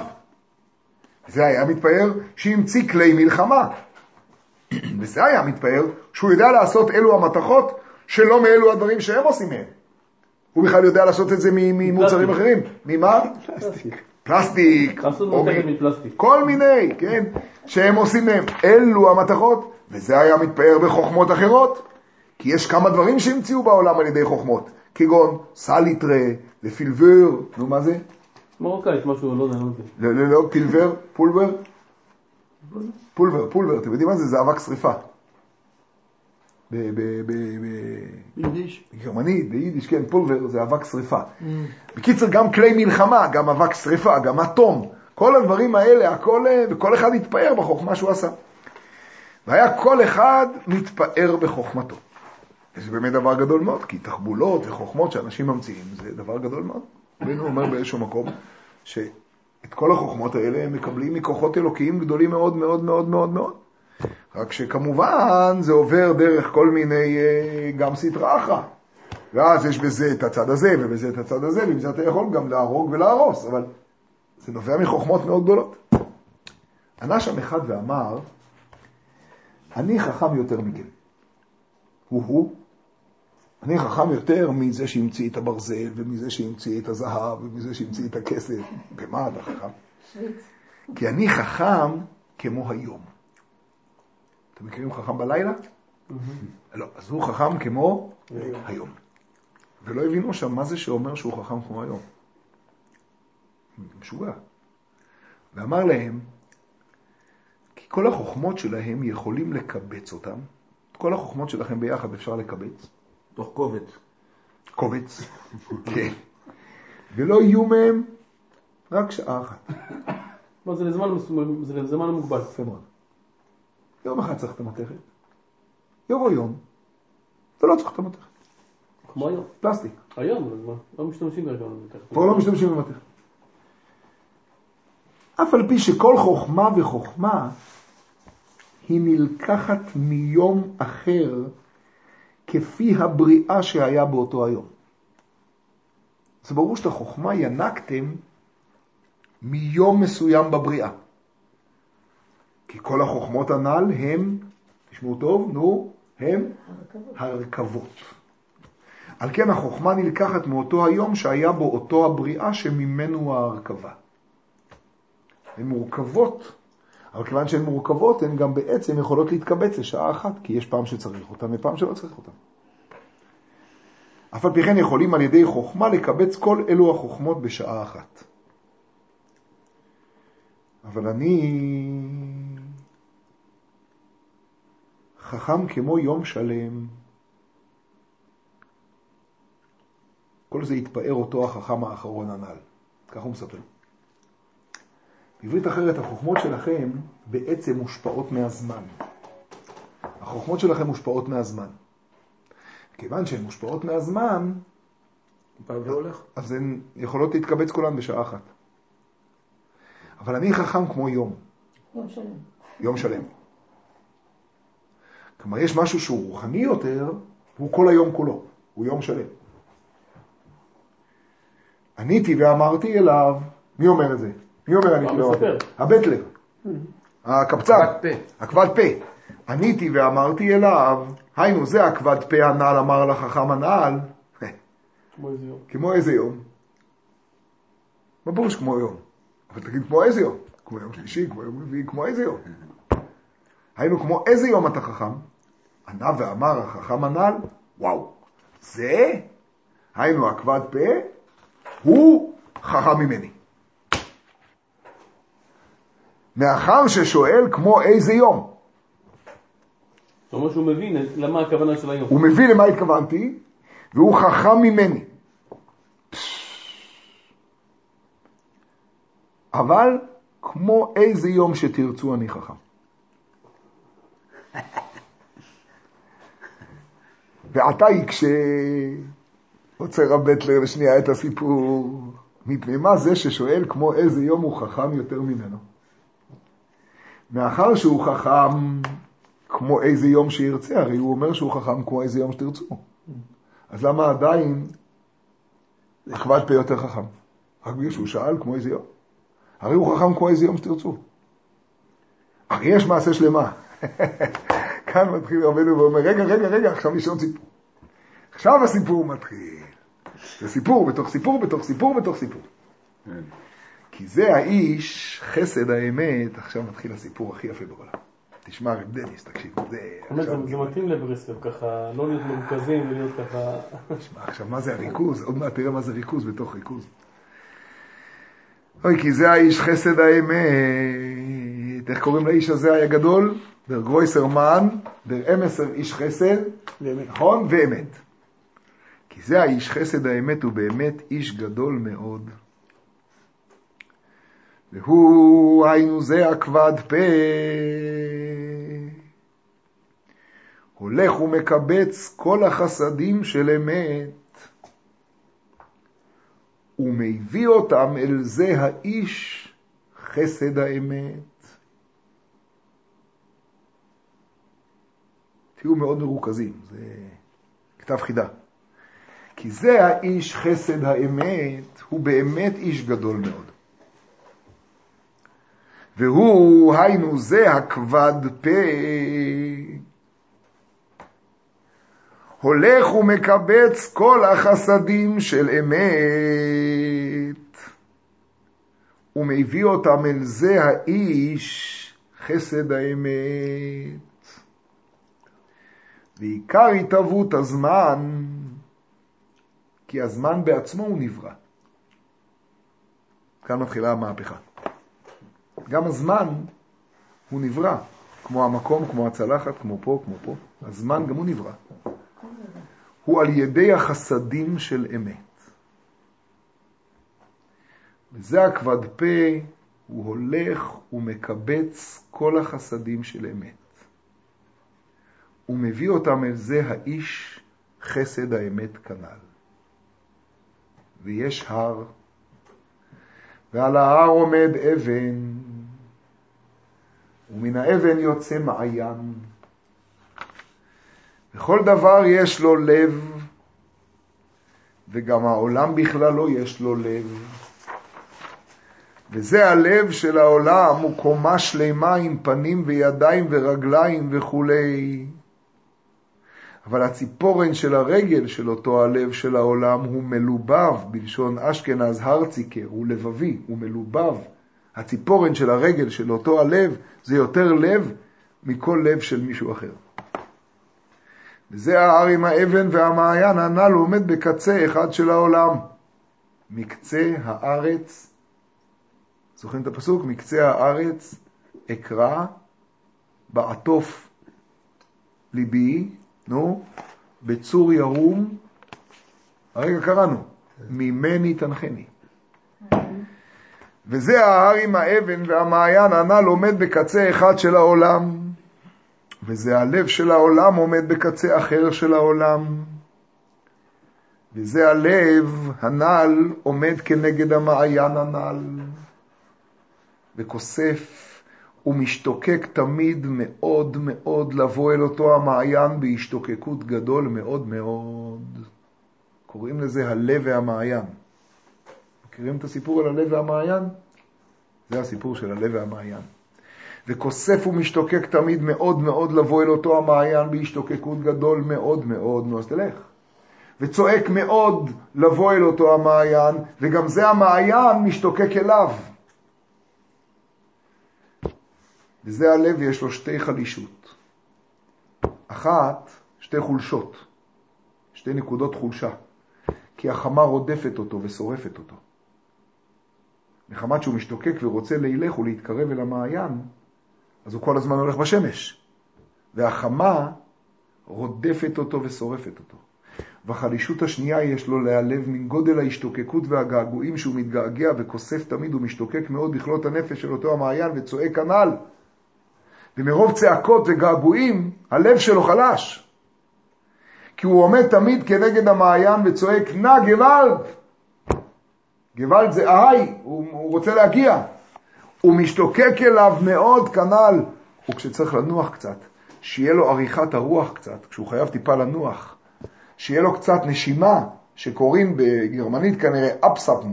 וזה היה מתפאר שהמציא כלי מלחמה. וזה היה מתפאר שהוא יודע לעשות אלו המתכות שלא מאלו הדברים שהם עושים מהם. הוא בכלל יודע לעשות את זה ממוצרים. אחרים. ממה? פלסטיק. לעשות או מתכת מ- מפלסטיק. כל מיני, כן, שהם עושים מהם. אלו המתכות, וזה היה מתפאר בחוכמות אחרות. כי יש כמה דברים שהמציאו בעולם על ידי חוכמות, כגון סליטרה ופילבר, נו מה זה? מרוקאית, משהו, לא יודע, לא יודע. לא, לא, לא, פילבר, פולבר? פולבר, פולבר, אתם יודעים מה זה? זה אבק שריפה. ב- ב- ב- ב- יידיש. בגרמנית, ביידיש, כן, פולבר זה אבק שריפה. בקיצר, גם כלי מלחמה, גם אבק שריפה, גם אטום, כל הדברים האלה, הכל, וכל אחד התפאר בחוכמה שהוא עשה. והיה כל אחד מתפאר בחוכמתו. וזה באמת דבר גדול מאוד, כי תחבולות וחוכמות שאנשים ממציאים זה דבר גדול מאוד. רבינו אומר באיזשהו מקום שאת כל החוכמות האלה הם מקבלים מכוחות אלוקיים גדולים מאוד מאוד מאוד מאוד מאוד. רק שכמובן זה עובר דרך כל מיני, אה, גם סטרא אחרא. ואז יש בזה את הצד הזה ובזה את הצד הזה, ועם זה אתה יכול גם להרוג ולהרוס, אבל זה נובע מחוכמות מאוד גדולות. ענה שם אחד ואמר, אני חכם יותר מכם. הוא הוא. אני חכם יותר מזה שהמציא את הברזל, ומזה שהמציא את הזהב, ומזה שהמציא את הכסף. במה אתה חכם? כי אני חכם כמו היום. אתם מכירים חכם בלילה? לא, אז הוא חכם כמו היום. ולא הבינו שם מה זה שאומר שהוא חכם כמו היום. משוגע. ואמר להם, כי כל החוכמות שלהם יכולים לקבץ אותם. כל החוכמות שלכם ביחד אפשר לקבץ. תוך קובץ. קובץ, כן. ולא יהיו מהם רק שעה אחת. לא, זה לזמן זה לזמן מוגבל. יפה מאוד. יום אחד צריך את המתכת, יבוא יום, אתה לא צריך את המתכת. כמו היום. פלסטיק. היום, אז מה? לא משתמשים במתכת. כבר לא משתמשים במתכת. אף על פי שכל חוכמה וחוכמה היא נלקחת מיום אחר כפי הבריאה שהיה באותו היום. זה ברור שאת החוכמה ינקתם מיום מסוים בבריאה. כי כל החוכמות הנ"ל הם, תשמעו טוב, נו, הם הרכבות. על כן החוכמה נלקחת מאותו היום שהיה בו אותו הבריאה שממנו ההרכבה. הן מורכבות, אבל כיוון שהן מורכבות, הן גם בעצם יכולות להתקבץ לשעה אחת, כי יש פעם שצריך אותן ופעם שלא צריך אותן. אף על פי כן יכולים על ידי חוכמה לקבץ כל אלו החוכמות בשעה אחת. אבל אני חכם כמו יום שלם. כל זה התפאר אותו החכם האחרון הנ"ל. כך הוא מספר. בעברית אחרת, החוכמות שלכם בעצם מושפעות מהזמן. החוכמות שלכם מושפעות מהזמן. כיוון שהן מושפעות מהזמן. אז הן יכולות להתקבץ כולן בשעה אחת. אבל אני חכם כמו יום, יום שלם. יום שלם. כלומר, יש משהו שהוא רוחני יותר, הוא כל היום כולו, הוא יום שלם. עניתי ואמרתי אליו, מי אומר את זה? מי אומר עניתי. ואמרתי? הבטלר, הקבצן, עקבת פה. עניתי ואמרתי אליו, היינו, זה עקבת פה הנעל אמר לחכם הנעל, כמו איזה יום. כמו איזה יום? מה פירוש כמו יום? אבל תגיד כמו איזה יום? כמו יום שלישי, כמו יום רביעי, כמו איזה יום? היינו כמו איזה יום אתה חכם? ענה ואמר החכם הנ"ל, וואו, זה, היינו עקבת פה, הוא חכם ממני. מאחר ששואל כמו איזה יום, זאת אומרת שהוא מבין למה הכוונה של היום. הוא מבין למה התכוונתי, והוא חכם ממני. אבל כמו איזה יום שתרצו אני חכם. ועתה יקשה, עוצר הבטלר לשנייה את הסיפור, מפני מה זה ששואל כמו איזה יום הוא חכם יותר ממנו. מאחר שהוא חכם כמו איזה יום שירצה, הרי הוא אומר שהוא חכם כמו איזה יום שתרצו. אז למה עדיין עקבת פה יותר חכם? רק בגלל שהוא שאל כמו איזה יום. הרי הוא חכם כמו איזה יום שתרצו. הרי יש מעשה שלמה. כאן מתחיל רבנו ואומר, רגע, רגע, רגע, עכשיו יש עוד סיפור. עכשיו הסיפור מתחיל. זה סיפור בתוך סיפור בתוך סיפור בתוך סיפור. כי זה האיש, חסד האמת, עכשיו מתחיל הסיפור הכי יפה בעולם. תשמע, רב דניס, תקשיב, זה... זה- זה מתאים לברסלב, ככה, לא להיות מרוכזים ולהיות ככה... תשמע, עכשיו, מה זה הריכוז? עוד מעט תראה מה זה ריכוז בתוך ריכוז. אוי, כי זה האיש חסד האמת. איך קוראים לאיש הזה הגדול? דר גרויסר מן, דר אמסר איש חסד, נכון? ואמת. כי זה האיש חסד האמת הוא באמת איש גדול מאוד. והוא, היינו זה הכבד פה, הולך ומקבץ כל החסדים של אמת, ומביא אותם אל זה האיש חסד האמת. תהיו מאוד מרוכזים, זה כתב חידה. כי זה האיש חסד האמת, הוא באמת איש גדול מאוד. והוא, היינו זה הכבד פה, הולך ומקבץ כל החסדים של אמת, ומביא אותם אל זה האיש חסד האמת. ועיקר התהוות הזמן, כי הזמן בעצמו הוא נברא. כאן מתחילה המהפכה. גם הזמן הוא נברא. כמו המקום, כמו הצלחת, כמו פה, כמו פה. הזמן גם הוא נברא. הוא על ידי החסדים של אמת. וזה הכבד פה, הוא הולך ומקבץ כל החסדים של אמת. ומביא אותם אל זה האיש חסד האמת כנ"ל. ויש הר, ועל ההר עומד אבן, ומן האבן יוצא מעיין. וכל דבר יש לו לב, וגם העולם בכללו יש לו לב. וזה הלב של העולם, הוא קומה שלמה עם פנים וידיים ורגליים וכולי. אבל הציפורן של הרגל של אותו הלב של העולם הוא מלובב, בלשון אשכנז הרציקר, הוא לבבי, הוא מלובב. הציפורן של הרגל של אותו הלב זה יותר לב מכל לב של מישהו אחר. וזה ההר עם האבן והמעיין הנ"ל עומד בקצה אחד של העולם. מקצה הארץ, זוכרים את הפסוק? מקצה הארץ אקרא בעטוף ליבי, נו, בצור ירום, הרגע קראנו, ממני תנחני. וזה ההר עם האבן והמעיין הנ"ל עומד בקצה אחד של העולם, וזה הלב של העולם עומד בקצה אחר של העולם, וזה הלב הנ"ל עומד כנגד המעיין הנ"ל, וכוסף ומשתוקק תמיד מאוד מאוד לבוא אל אותו המעיין בהשתוקקות גדול מאוד מאוד. קוראים לזה הלב והמעיין. מכירים את הסיפור על הלב והמעיין? זה הסיפור של הלב והמעיין. וכוסף ומשתוקק תמיד מאוד מאוד לבוא אל אותו המעיין בהשתוקקות גדול מאוד מאוד, נו אז תלך. וצועק מאוד לבוא אל אותו המעיין, וגם זה המעיין משתוקק אליו. וזה הלב יש לו שתי חלישות. אחת, שתי חולשות, שתי נקודות חולשה, כי החמה רודפת אותו ושורפת אותו. מחמת שהוא משתוקק ורוצה לילך ולהתקרב אל המעיין, אז הוא כל הזמן הולך בשמש. והחמה רודפת אותו ושורפת אותו. והחלישות השנייה יש לו להיעלב גודל ההשתוקקות והגעגועים שהוא מתגעגע וכוסף תמיד ומשתוקק מאוד בכלות הנפש של אותו המעיין וצועק כנ"ל. ומרוב צעקות וגעגועים, הלב שלו חלש. כי הוא עומד תמיד כנגד המעיין וצועק, נא גוואלד! גוואלד זה אהי, הוא, הוא רוצה להגיע. הוא משתוקק אליו מאוד כנ"ל. וכשצריך לנוח קצת, שיהיה לו עריכת הרוח קצת, כשהוא חייב טיפה לנוח, שיהיה לו קצת נשימה, שקוראים בגרמנית כנראה אפספן,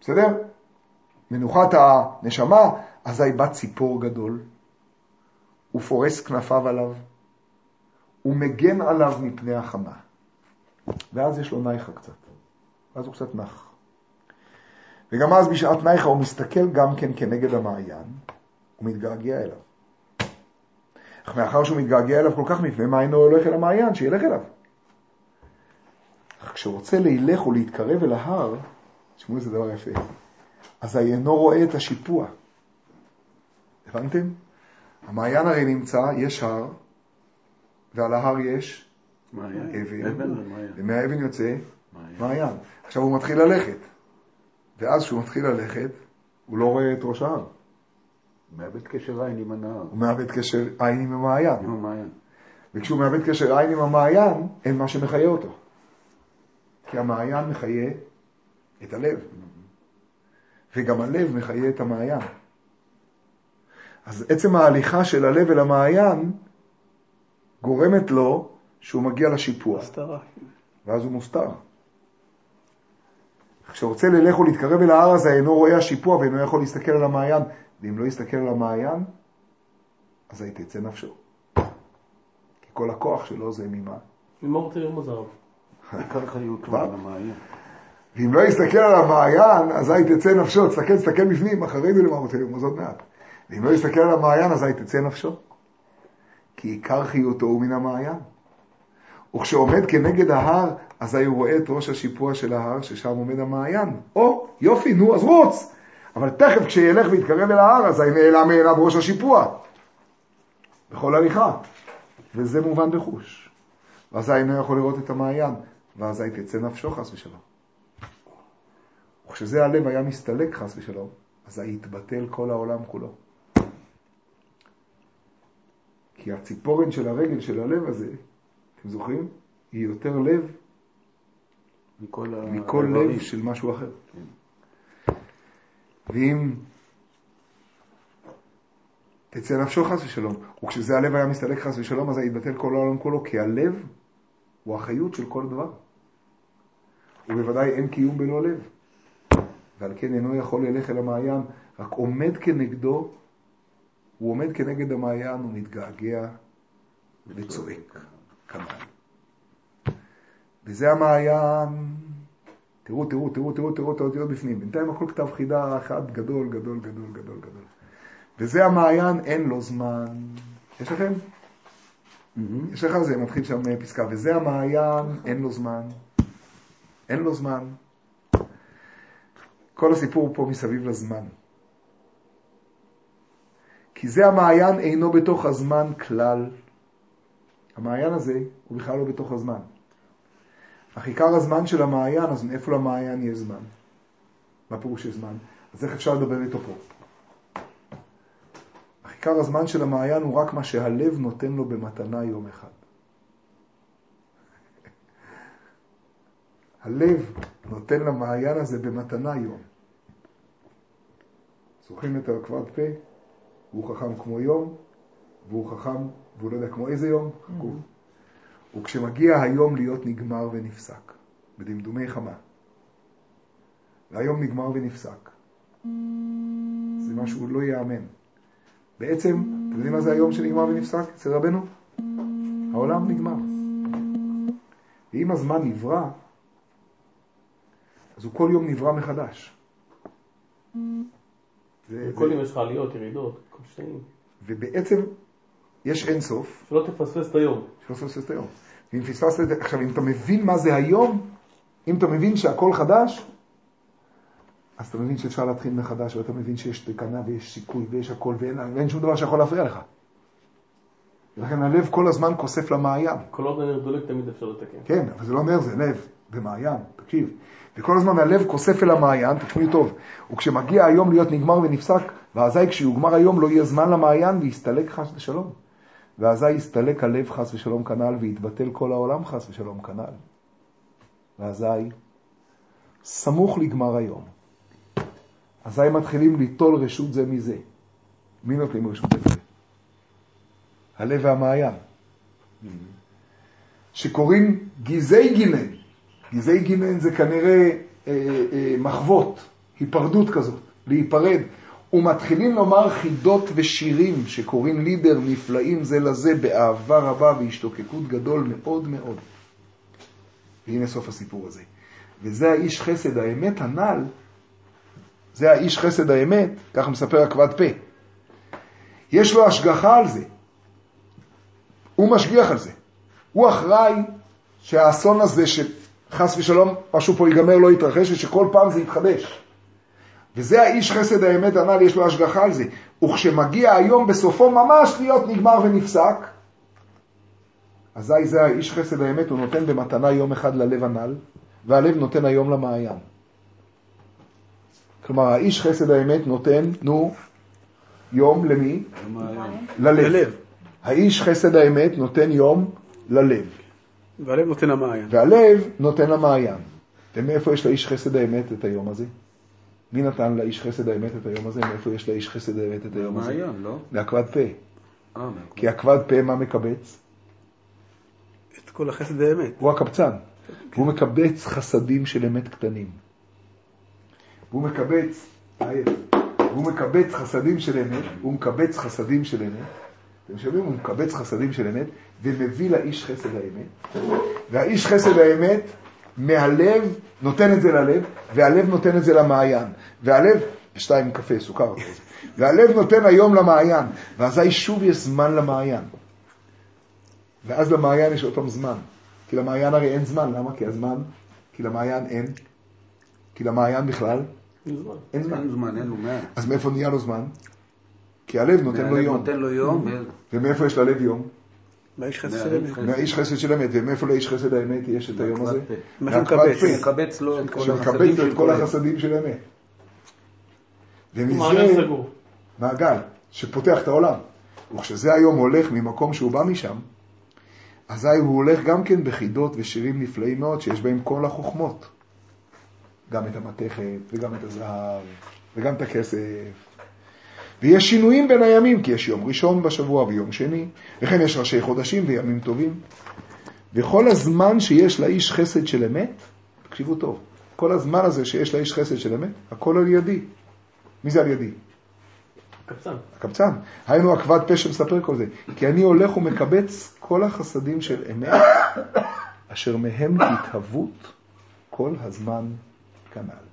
בסדר? מנוחת הנשמה, אזי בא ציפור גדול, הוא פורס כנפיו עליו, הוא מגן עליו מפני החמה. ואז יש לו נייחה קצת, ואז הוא קצת נח. וגם אז בשעת נייחה הוא מסתכל גם כן כנגד המעיין, הוא מתגעגע אליו. אך מאחר שהוא מתגעגע אליו כל כך, מפני מה אינו הולך אל המעיין, שילך אליו. אך כשהוא רוצה לילך ולהתקרב אל ההר, תשמעו איזה דבר יפה, אז אינו רואה את השיפוע. הבנתם? המעיין הרי נמצא, יש הר, ועל ההר יש אבן, ומהאבן יוצא מעיין. עכשיו הוא מתחיל ללכת, ואז כשהוא מתחיל ללכת, הוא לא רואה את ראש ההר. הוא מאבד קשר עין עם הנהר. הוא מאבד קשר עין עם המעיין. עם המעיין. וכשהוא מאבד קשר עין עם המעיין, אין מה שמחיה אותו. כי המעיין מחיה את הלב, וגם הלב מחיה את המעיין. אז עצם ההליכה של הלב אל המעיין גורמת לו שהוא מגיע לשיפוע. הסתרה. ואז הוא מוסתר. כשהוא רוצה ללך ולהתקרב אל ההר הזה, אינו רואה השיפוע ואינו יכול להסתכל על המעיין. ואם לא יסתכל על המעיין, אז היא תצא נפשו. כי כל הכוח שלו זה ממה? כבר? על המעיין. ואם לא יסתכל על המעיין, אזי תצא נפשו. תסתכל, תסתכל בפנים, אחרי זה למה רוצה לרמוז עוד מעט. ואם לא יסתכל על המעיין, אזי תצא נפשו. כי עיקר חיותו הוא מן המעיין. וכשעומד כנגד ההר, אזי הוא רואה את ראש השיפוע של ההר, ששם עומד המעיין. או, יופי, נו, אז רוץ! אבל תכף כשילך ויתקרב אל ההר, אזי נעלם מעיניו ראש השיפוע. בכל הליכה. וזה מובן בחוש. ואזי אינו יכול לראות את המעיין, ואזי תצא נפשו חס ושלום. וכשזה הלב היה מסתלק חס ושלום, אזי יתבטל כל העולם כולו. כי הציפורן של הרגל של הלב הזה, אתם זוכרים? היא יותר לב מכל, ה- מכל. לב של משהו אחר. ואם תצא נפשו חס ושלום, וכשזה הלב היה מסתלק חס ושלום, אז יתבטל כל העולם כולו, כי הלב הוא החיות של כל דבר. ובוודאי אין קיום בלא לב. ועל כן אינו יכול ללך אל המעיין, רק עומד כנגדו, הוא עומד כנגד המעיין ומתגעגע וצועק, כנ"ל. וזה המעיין, תראו, תראו, תראו, תראו, תראו את האותיות בפנים. בינתיים הכל כתב חידה אחד גדול, גדול, גדול, גדול, גדול. וזה המעיין, אין לו זמן. יש לכם? יש לך? זה מתחיל שם פסקה. וזה המעיין, אין לו זמן. אין לו זמן. כל הסיפור פה מסביב לזמן. כי זה המעיין אינו בתוך הזמן כלל. המעיין הזה הוא בכלל לא בתוך הזמן. אך עיקר הזמן של המעיין, אז מאיפה למעיין יש זמן? מה פירוש יש זמן? אז איך אפשר לדבר איתו פה? אך עיקר הזמן של המעיין הוא רק מה שהלב נותן לו במתנה יום אחד. הלב נותן למעיין הזה במתנה יום. זוכרים את הכבד פה? הוא חכם כמו יום, והוא חכם, והוא לא יודע כמו איזה יום? חכו. וכשמגיע היום להיות נגמר ונפסק, בדמדומי חמה, והיום נגמר ונפסק, זה משהו לא ייאמן. בעצם, אתם יודעים מה זה היום שנגמר ונפסק אצל רבנו? העולם נגמר. ואם הזמן נברא, אז הוא כל יום נברא מחדש. זה, כל זה, יום יש לך עליות, ירידות, כל. ובעצם יש אינסוף, שלא תפספס את היום. שלא תפספס את היום. ואם פספסת את זה, עכשיו אם אתה מבין מה זה היום, אם אתה מבין שהכל חדש, אז אתה מבין שאפשר להתחיל מחדש, ואתה מבין שיש תקנה ויש סיכוי ויש הכל, ואין, ואין שום דבר שיכול להפריע לך. ולכן הלב כל הזמן כוסף למעיין. כל עוד הנר דולק תמיד אפשר לתקן. כן, אבל זה לא נר, זה לב, במעיין, תקשיב. וכל הזמן הלב כוסף אל המעיין, תשמעי טוב. וכשמגיע היום להיות נגמר ונפסק, ואזי כשיוגמר היום לא יהיה זמן למעיין ויסתלק חס ושלום. ואזי יסתלק הלב חס ושלום כנ"ל, ויתבטל כל העולם חס ושלום כנ"ל. ואזי, סמוך לגמר היום, אזי מתחילים ליטול רשות זה מזה. מי נותנים רשות זה מזה? הלב והמעיין. שקוראים גזעי גינן. גזעי גינן זה כנראה אה, אה, מחוות, היפרדות כזאת, להיפרד. ומתחילים לומר חידות ושירים שקוראים לידר נפלאים זה לזה באהבה רבה והשתוקקות גדול מאוד מאוד. והנה סוף הסיפור הזה. וזה האיש חסד האמת הנ"ל, זה האיש חסד האמת, כך מספר הכבד פה. יש לו השגחה על זה. הוא משגיח על זה. הוא אחראי שהאסון הזה, שחס ושלום משהו פה ייגמר, לא יתרחש, ושכל פעם זה יתחדש. וזה האיש חסד האמת הנ"ל, יש לו השגחה על זה. וכשמגיע היום בסופו ממש להיות נגמר ונפסק, אזי זה האיש חסד האמת, הוא נותן במתנה יום אחד ללב הנ"ל, והלב נותן היום למעיין. כלומר, האיש חסד האמת נותן, נו, יום למי? ללב. ללב. האיש חסד האמת נותן יום ללב, והלב נותן למעיין. והלב נותן למעיין. ומאיפה יש לאיש חסד האמת את היום הזה? מי נתן לאיש חסד האמת את היום הזה? מאיפה יש לאיש חסד האמת את היום הזה? מעיין, לא? מהכבד פה. אה. כי הכבד פה מה מקבץ? את כל החסד האמת. הוא הקבצן. והוא מקבץ חסדים של אמת קטנים. והוא מקבץ, עייף. והוא מקבץ חסדים של אמת, הוא מקבץ חסדים של אמת. אתם שומעים? הוא מקבץ חסדים של אמת, ומביא לאיש חסד האמת. והאיש חסד האמת, מהלב, נותן את זה ללב, והלב נותן את זה למעיין. והלב, שתיים קפה, סוכר. והלב נותן היום למעיין, ואזי שוב יש זמן למעיין. ואז למעיין יש פעם זמן. כי למעיין הרי אין זמן, למה? כי הזמן, כי למעיין אין, כי למעיין בכלל אין זמן. אין זמן. אין זמן, אין לו מעט. אז מאיפה נהיה לו זמן? כי הלב נותן לו יום. נותן לו יום, ו- ומאיפה יש ללב יום? מהאיש חסד של אמת. ומאיפה לאיש חסד האמת יש את היום הזה? מהקבץ שמקבץ. לו את כל החסדים של אמת. ומזה. מעגל שפותח את העולם. וכשזה היום הולך ממקום שהוא בא משם, אזי הוא הולך גם כן בחידות ושירים נפלאים מאוד שיש בהם כל החוכמות. גם את המתכת וגם את הזהב וגם את הכסף. ויש שינויים בין הימים, כי יש יום ראשון בשבוע ויום שני, וכן יש ראשי חודשים וימים טובים. וכל הזמן שיש לאיש חסד של אמת, תקשיבו טוב, כל הזמן הזה שיש לאיש חסד של אמת, הכל על ידי. מי זה על ידי? קבצן. הקבצן. היינו עקבת פה שמספר כל זה. כי אני הולך ומקבץ כל החסדים של אמת, אשר מהם התהוות כל הזמן כנ"ל.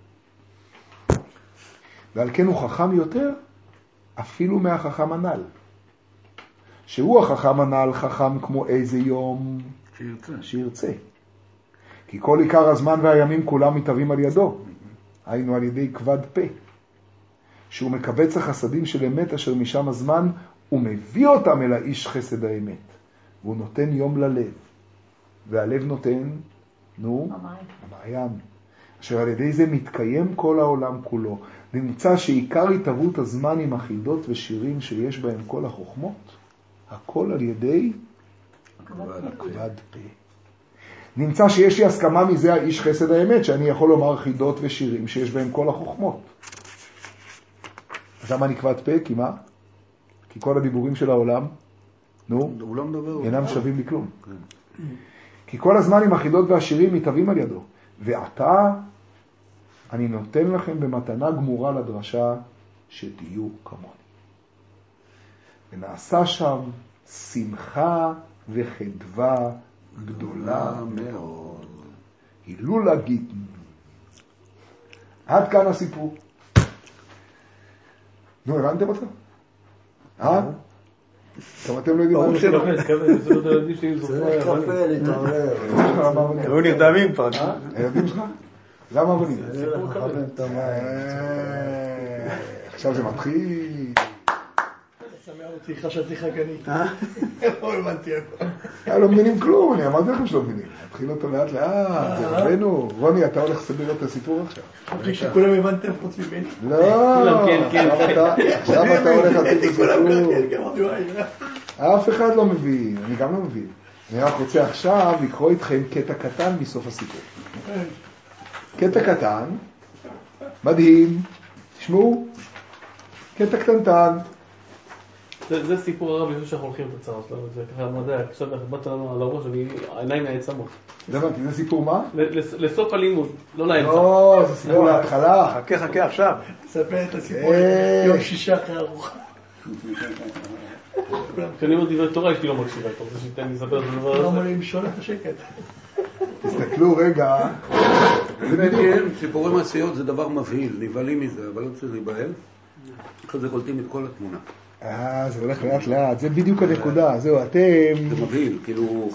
ועל כן הוא חכם יותר אפילו מהחכם הנ"ל. שהוא החכם הנ"ל חכם כמו איזה יום שירצה. שירצה. כי כל עיקר הזמן והימים כולם מתהווים על ידו, היינו על ידי כבד פה, שהוא מקבץ החסדים של אמת אשר משם הזמן, ומביא אותם אל האיש חסד האמת, והוא נותן יום ללב, והלב נותן, נו, המעיין, אשר על ידי זה מתקיים כל העולם כולו. נמצא שעיקר התהוות הזמן עם החידות ושירים שיש בהם כל החוכמות, הכל על ידי כבד פה. נמצא שיש לי הסכמה מזה האיש חסד האמת, שאני יכול לומר חידות ושירים שיש בהם כל החוכמות. אז למה אני כבד פה? כי מה? כי כל הדיבורים של העולם, נו, לא. אינם שווים לי כלום. כן. כי כל הזמן עם החידות והשירים מתהווים על ידו. ועתה אני נותן לכם במתנה גמורה לדרשה שתהיו כמוני. ונעשה שם שמחה וחדווה גדולה מאוד. הילולה גיטין. עד כאן הסיפור. נו, הבנתם אותו? אה? גם אתם לא יודעים מה ברור שלא. עושה? מקווה, זה לא שלי זוכרים. צריך להתעורר. היו נרדמים כבר. הילדים שלך? למה המים. אה, עכשיו זה מתחיל. שמע אותי, חשבתי חגנית. לא הבנתי הכל. אה, לא מבינים כלום, אני אמרתי לכם שלא מבינים. נתחיל אותו לאט לאט, זה רבנו. רוני, אתה הולך לו את הסיפור עכשיו. חשבתי שכולם הבנתם חוץ ממני. לא, כולם, כן, כן. עכשיו אתה- הולך לתת את הסיפור. כן, כן, אה. אף אחד לא מבין, אני גם לא מבין. אני רק רוצה עכשיו לקרוא איתכם קטע קטן מסוף הסיפור. קטע קטן, מדהים, תשמעו, קטע קטנטן. זה זה סיפור הרב לפני שאנחנו הולכים את הצרה שלנו, זה ככה מדע, עכשיו באת לנו על הראש, אני- העיניים נעצמות. לא הבנתי, זה סיפור מה? לסוף הלימוד, לא לאמצע. לא, זה סיפור להתחלה. חכה, חכה עכשיו. ספר את הסיפור כן. יום שישה אחרי ארוחה. כשאני אומר דברי תורה, אשתי לא מקשיבה, אתה רוצה שתיתן לי לספר את הדבר לא הזה? אמר לי למשול את השקט. תסתכלו רגע, סיפורי מעשיות זה דבר מבהיל, נבהלים מזה, אבל לא צריך להיבהל. אחרי זה קולטים את כל התמונה. אה, זה הולך לאט לאט, זה בדיוק הנקודה, זהו, אתם, זה מבהיל, כאילו...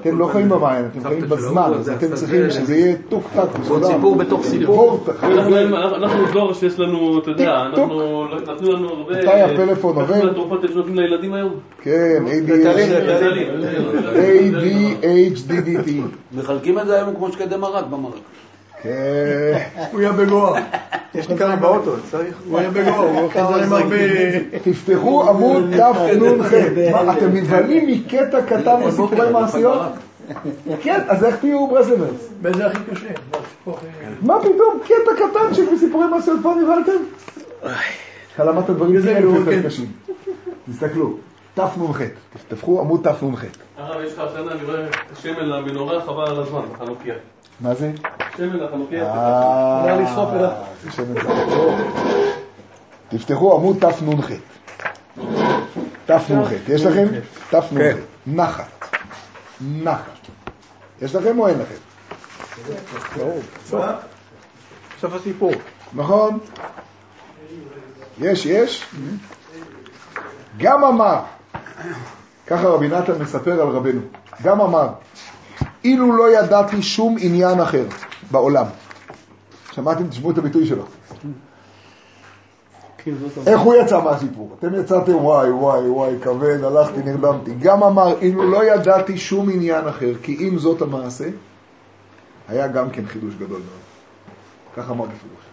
אתם לא חיים במים, אתם חיים בזמן, אז אתם צריכים זה, שזה יהיה טוק טק, עוד סיפור בתוך סיפור. אנחנו- דור שיש לנו, אתה יודע. אנחנו, נתנו לנו הרבה... מתי הפלאפון עובד? זה התרופות אתם נותנים לילדים היום? כן, ADHDDT. מחלקים את זה היום כמו שקדי מרק במרק. כן, הוא היה בגואה. יש לי כמה באוטו, צריך. הוא היה בגואה, הוא אוכל עם הרבה... תפתחו עמוד תנ"ח. אתם נבהלים מקטע קטן בסיפורי מעשיות? כן, אז איך תהיו ברסלברס? באיזה הכי קשה? לא, מה פתאום קטע קטן של סיפורי מעשיות כבר נבהלתם? אתה למדת דברים יותר. קשים. תסתכלו, תנ"ח, תפתחו עמוד תנ"ח. הרב, יש לך השנה, אני רואה שמן למנורה, חבל על הזמן, בחנוכיה. מה זה? שמן לחנוכיה. אה. זה שמן. תפתחו עמוד תנ"ח. תנ"ח. יש לכם? תנ"ח. נחת. נחת. יש לכם או אין לכם? סוף הסיפור. נכון? יש, יש. גם אמר, ככה רבי נתן מספר על רבנו, גם אמר, אילו לא ידעתי שום עניין אחר בעולם, שמעתם? תשמעו את הביטוי שלו. כן, איך הוא יצא מהסיפור? אתם יצאתם וואי וואי וואי כבד, הלכתי נרדמתי. גם אמר, אילו לא ידעתי שום עניין אחר, כי אם זאת המעשה, היה גם כן חידוש גדול מאוד. כך אמר בפירוש.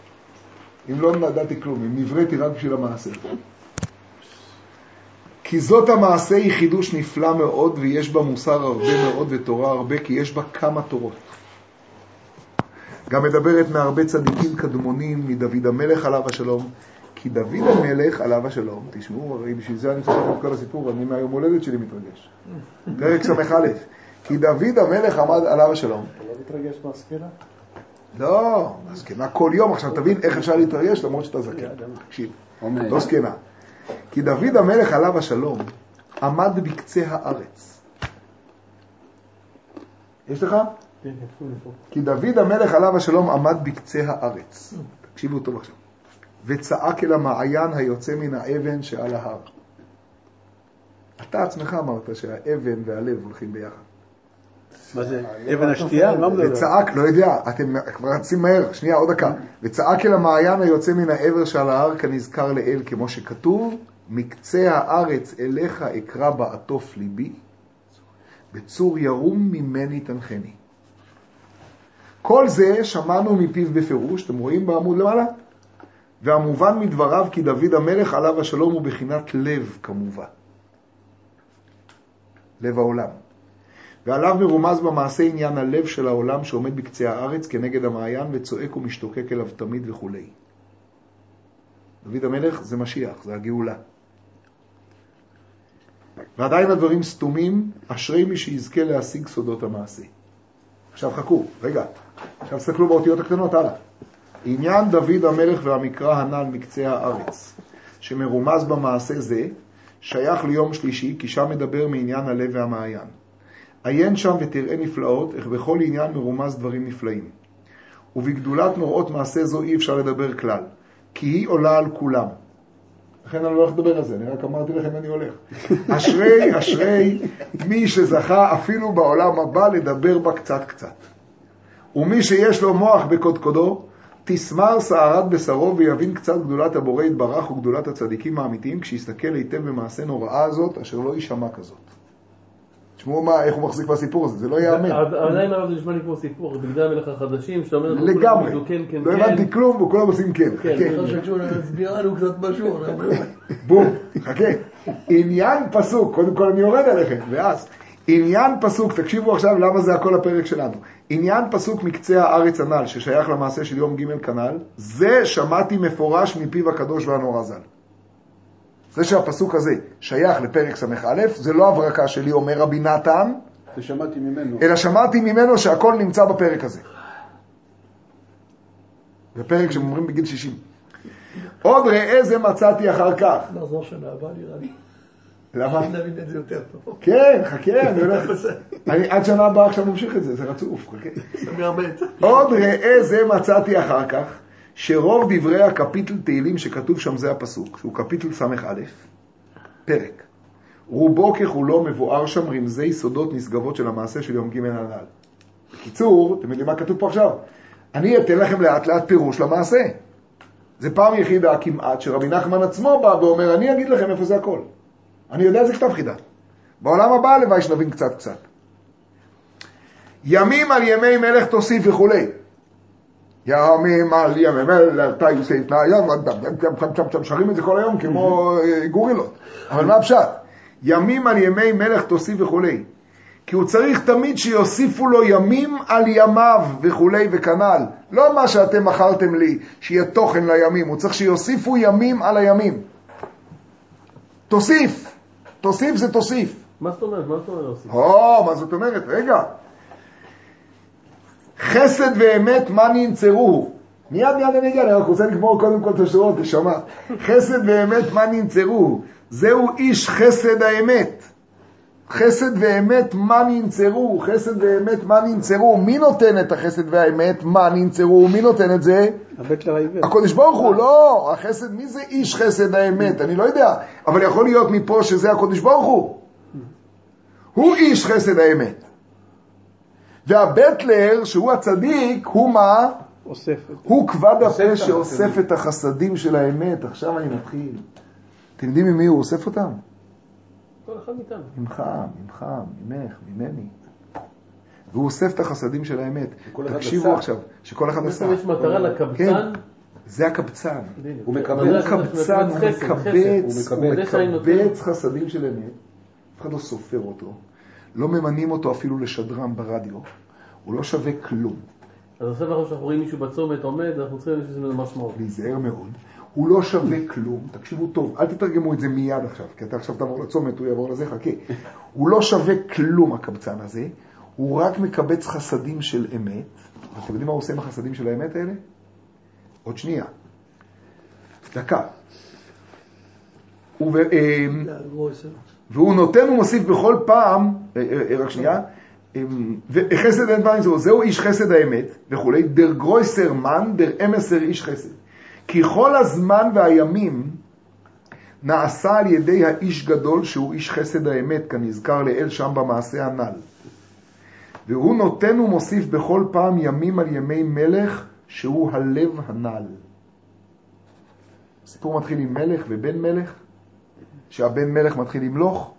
אם לא ידעתי כלום, אם נבראתי רק בשביל המעשה. כי זאת המעשה היא חידוש נפלא מאוד, ויש בה מוסר הרבה מאוד ותורה הרבה, כי יש בה כמה תורות. גם מדברת מהרבה צדיקים קדמונים, מדוד המלך עליו השלום, כי דוד המלך עליו השלום, תשמעו, הרי בשביל זה אני צריך את כל הסיפור, אני מהיום הולדת שלי מתרגש. פרק ס"א, כי דוד המלך עמד עליו השלום. אתה לא מתרגש מהספירה? לא, זקנה כל יום, עכשיו תבין איך אפשר להתרגש למרות שאתה זקן. תקשיב, עומד. לא זקנה. כי דוד המלך עליו השלום עמד בקצה הארץ. יש לך? כן, כן. כי דוד המלך עליו השלום עמד בקצה הארץ. תקשיבו טוב עכשיו. וצעק אל המעיין היוצא מן האבן שעל ההר. אתה עצמך אמרת שהאבן והלב הולכים ביחד. מה זה, אבן השתייה? על מה מדבר? וצעק, לא יודע, אתם כבר רצים מהר, שנייה, עוד דקה. וצעק אל המעיין היוצא מן העבר שעל ההר כנזכר לאל, כמו שכתוב, מקצה הארץ אליך אקרא בעטוף ליבי, בצור ירום ממני תנחני. כל זה שמענו מפיו בפירוש, אתם רואים בעמוד למעלה? והמובן מדבריו כי דוד המלך עליו השלום הוא בחינת לב כמובן. לב העולם. ועליו מרומז במעשה עניין הלב של העולם שעומד בקצה הארץ כנגד המעיין וצועק ומשתוקק אליו תמיד וכולי. דוד המלך זה משיח, זה הגאולה. ועדיין הדברים סתומים, אשרי מי שיזכה להשיג סודות המעשה. עכשיו חכו, רגע, עכשיו תסתכלו באותיות הקטנות, הלאה. עניין דוד המלך והמקרא הנ"ל מקצה הארץ, שמרומז במעשה זה, שייך ליום שלישי, כי שם מדבר מעניין הלב והמעיין. עיין שם ותראה נפלאות, איך בכל עניין מרומז דברים נפלאים. ובגדולת נוראות מעשה זו אי אפשר לדבר כלל, כי היא עולה על כולם. לכן אני לא הולך לדבר על זה, אני רק אמרתי לכם אני הולך. אשרי, אשרי מי שזכה אפילו בעולם הבא לדבר בה קצת קצת. ומי שיש לו מוח בקודקודו, תסמר סערת בשרו ויבין קצת גדולת הבורא יתברך וגדולת הצדיקים האמיתיים, כשיסתכל היטב במעשה נוראה הזאת, אשר לא יישמע כזאת. תשמעו מה, איך הוא מחזיק בסיפור הזה, זה לא ייאמן. עד- עדיין הרב זה נשמע לי כמו סיפור, בגדי המלך החדשים, שאתה אומר, לגמרי. כולם כן, כן, לא כן. הבנתי כלום וכולם עושים כן. כן, להסביר לנו קצת משהו. בום, חכה. עניין פסוק, קודם כל אני יורד עליכם, ואז. עניין פסוק, תקשיבו עכשיו למה זה הכל הפרק שלנו. עניין פסוק מקצה הארץ הנ"ל, ששייך למעשה של יום ג' כנ"ל, זה שמעתי מפורש מפיו הקדוש והנורא ז"ל. זה שהפסוק הזה שייך לפרק ס"א, זה לא הברקה שלי, אומר רבי נתן, זה שמעתי ממנו. אלא שמעתי ממנו שהכל נמצא בפרק הזה. זה פרק שהם אומרים בגיל 60. עוד ראה זה מצאתי אחר כך. נחזור שנה הבאה נראה לי. למה? נבין את זה יותר טוב. כן, חכה, אני הולך... אני עד שנה הבאה עכשיו ממשיך את זה, זה רצוף, חכה. עוד ראה זה מצאתי אחר כך, שרוב דברי הקפיטל תהילים שכתוב שם זה הפסוק, שהוא קפיטל ס"א, פרק. רובו ככולו מבואר שם רמזי סודות נשגבות של המעשה של יום ג' הנ"ל. בקיצור, אתם יודעים מה כתוב פה עכשיו? אני אתן לכם לאט לאט פירוש למעשה. זה פעם יחידה כמעט שרבי נחמן עצמו בא ואומר, אני אגיד לכם איפה זה הכל. אני יודע איזה כתב חידה. בעולם הבא הלוואי שנבין קצת קצת. ימים על ימי מלך תוסיף וכולי. ימים על ימי מלך תוסיף לים, שרים את זה כל היום כמו אה, גורילות. אבל מה הפשט? ימים על ימי מלך תוסיף וכולי. כי הוא צריך תמיד שיוסיפו לו ימים על ימיו וכולי וכנ"ל. לא מה שאתם מכרתם לי, שיהיה תוכן לימים, הוא צריך שיוסיפו ימים על הימים. תוסיף, תוסיף זה תוסיף. מה זאת אומרת? מה זאת אומרת? או, מה זאת אומרת? רגע. חסד ואמת, מה ננצרו? מיד מיד אני אגיע, אני רק רוצה לגמור קודם כל את השורות, נשמה. חסד ואמת, מה ננצרו? זהו איש חסד האמת. חסד ואמת, מה ננצרו? חסד ואמת, מה ננצרו? מי נותן את החסד והאמת? מה ננצרו? מי נותן את זה? הקודש ברוך הוא, לא, החסד, מי זה איש חסד האמת? אני לא יודע, אבל יכול להיות מפה שזה הקודש ברוך הוא. הוא איש חסד האמת. והבטלר, שהוא הצדיק, הוא מה? אוסף. הוא כבד הפה שאוסף החסדים. את החסדים של האמת. עכשיו אני מתחיל. אתם יודעים ממי הוא אוסף אותם? כל אחד מאיתנו. ממך, ממך, ממך, ממני. והוא אוסף את החסדים של האמת. תקשיבו. עכשיו, שכל אחד עשה. יש מטרה לקבצן. זה הקבצן. הוא מקבל קבצן, הוא מקבץ. הוא מקבץ חסדים של אמת. אף אחד לא סופר אותו. לא ממנים אותו אפילו לשדרן ברדיו. הוא לא שווה כלום. אז עכשיו אנחנו שאנחנו רואים מישהו בצומת עומד, אנחנו צריכים שיש לזה משמעות. להיזהר מאוד. הוא לא שווה כלום, תקשיבו טוב, אל תתרגמו את זה מיד עכשיו, כי אתה עכשיו תעבור לצומת, הוא יעבור לזה, חכה. הוא לא שווה כלום, הקבצן הזה, הוא רק מקבץ חסדים של אמת. ואתם יודעים מה הוא עושה עם החסדים של האמת האלה? עוד שנייה. דקה. והוא נותן ומוסיף בכל פעם, אה, אה, אה, רק שנייה, אה, וחסד אין פעמים זהו, זהו איש חסד האמת וכולי, דר גרויסר מן, דר אמסר איש חסד. כי כל הזמן והימים נעשה על ידי האיש גדול שהוא איש חסד האמת, כנזכר לאל שם במעשה הנ"ל. והוא נותן ומוסיף בכל פעם ימים על ימי מלך שהוא הלב הנ"ל. הסיפור מתחיל עם מלך ובן מלך, שהבן מלך מתחיל למלוך.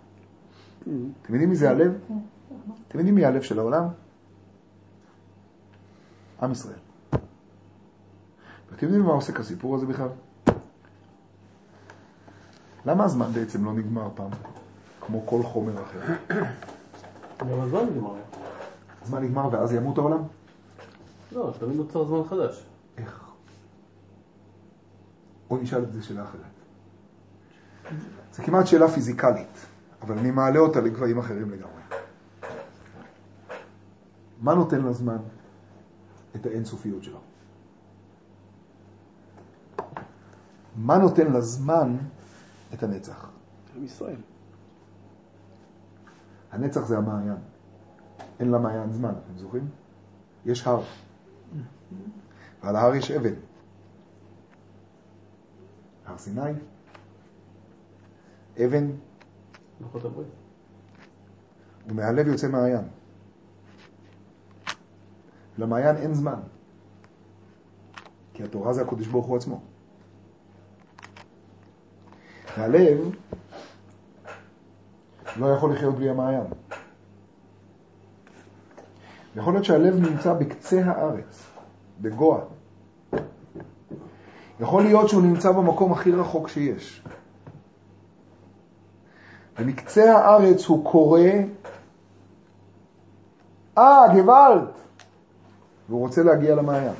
אתם יודעים מי זה הלב? אתם יודעים מי הלב של העולם? עם ישראל. ואתם יודעים מה עוסק הסיפור הזה בכלל? למה הזמן בעצם לא נגמר פעם, כמו כל חומר אחר? גם הזמן נגמר. הזמן נגמר ואז ימות העולם? לא, תמיד נוצר זמן חדש. איך? בואו נשאל את זה שאלה אחרת. זו כמעט שאלה פיזיקלית, אבל אני מעלה אותה לגבהים אחרים לגמרי. מה נותן לזמן את האינסופיות שלו? מה נותן לזמן את הנצח? עם ישראל. הנצח זה המעיין. אין למעיין זמן, אתם זוכרים? יש הר. ועל ההר יש אבן. הר סיני, אבן, לוחות הברית. ומהלב יוצא מעיין. למעיין אין זמן, כי התורה זה הקדוש ברוך הוא עצמו. והלב לא יכול לחיות בלי המעיין. יכול להיות שהלב נמצא בקצה הארץ, בגואה. יכול להיות שהוא נמצא במקום הכי רחוק שיש. ומקצה הארץ הוא קורא, אה, גוואלד! והוא רוצה להגיע למעיין.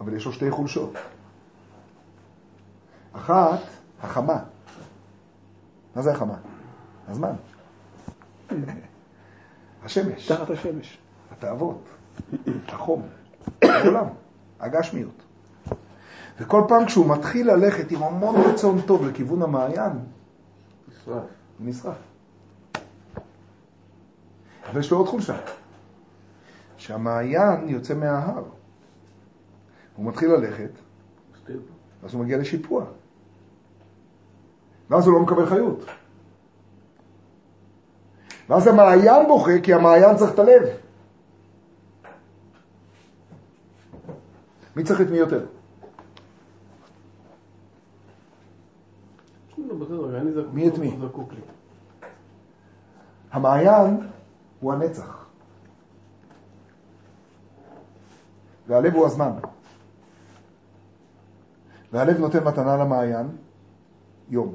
אבל יש לו שתי חולשות. אחת, החמה. מה זה החמה? הזמן. השמש, תחת השמש. התאוות, החום, העולם, הגשמיות. וכל פעם כשהוא מתחיל ללכת עם המון רצון טוב לכיוון המעיין, נשרף. נשרף. אבל יש לו עוד חולשה, שהמעיין יוצא מההר. הוא מתחיל ללכת. אז הוא מגיע לשיפוע. ואז הוא לא מקבל חיות. ואז המעיין בוכה, כי המעיין צריך את הלב. מי צריך את מי יותר? לא, בסדר, אני זקוק. מי את מי? המעיין הוא הנצח. והלב הוא הזמן. והלב נותן מתנה למעיין יום.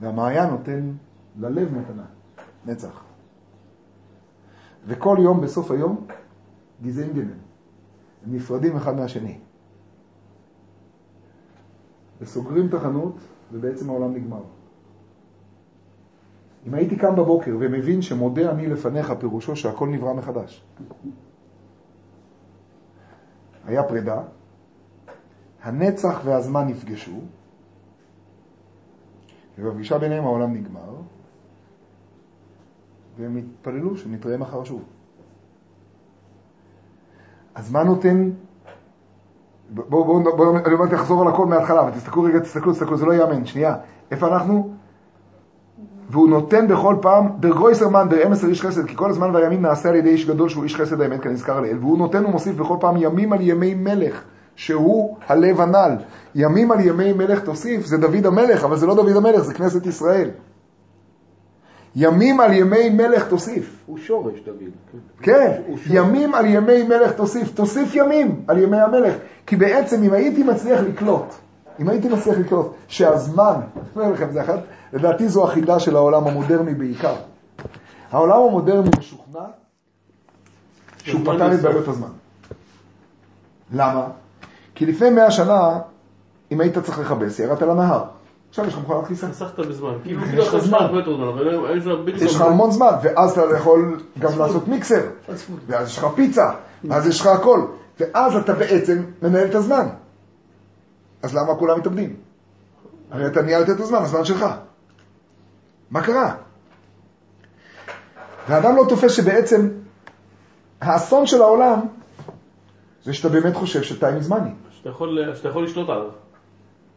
והמעיין נותן ללב מתנה, נצח. וכל יום בסוף היום גזעים גנן. הם נפרדים אחד מהשני. וסוגרים את החנות, ובעצם העולם נגמר. אם הייתי קם בבוקר ומבין שמודה אני לפניך, פירושו שהכל נברא מחדש. היה פרידה, הנצח והזמן נפגשו, ובפגישה ביניהם העולם נגמר, והם התפללו שנתראה מחר שוב. אז מה נותן... בואו, בואו, בואו, בוא, אני אומר, תחזור על הכל מההתחלה, אבל תסתכלו רגע, תסתכלו, תסתכלו, זה לא ייאמן, שנייה. איפה אנחנו? והוא נותן בכל פעם, דר גרויסר מן, דר אמסר איש חסד, כי כל הזמן והימים נעשה על ידי איש גדול שהוא איש חסד האמת, כנזכר לאל, והוא נותן ומוסיף בכל פעם ימים על ימי מלך, שהוא הלב הנ"ל. ימים על ימי מלך תוסיף, זה דוד המלך, אבל זה לא דוד המלך, זה כנסת ישראל. ימים על ימי מלך תוסיף. הוא שורש, דוד. כן, שורש. ימים על ימי מלך תוסיף, תוסיף ימים על ימי המלך. כי בעצם אם הייתי מצליח לקלוט, אם הייתי מצליח לקלוט שהזמן, אני אומר לכם, זה אחת, לדעתי זו החידה של העולם המודרני בעיקר. העולם המודרני משוכנע שהוא פתר את. בעיות הזמן. למה? כי לפני מאה שנה, אם היית צריך לכבס, ירדת לנהר. עכשיו יש לך מכונת כביסה. חסכת בזמן. כאילו, יש לך זמן. יש לך המון זמן, ואז אתה יכול גם לעשות מיקסר, ואז יש לך פיצה, ואז יש לך הכל, ואז אתה בעצם מנהל את הזמן. אז למה כולם מתאבדים? הרי אתה ניהלת את הזמן, הזמן שלך. מה קרה? והאדם לא תופס שבעצם האסון של העולם זה שאתה באמת חושב שטיים is money. שאתה יכול לשלוט עליו.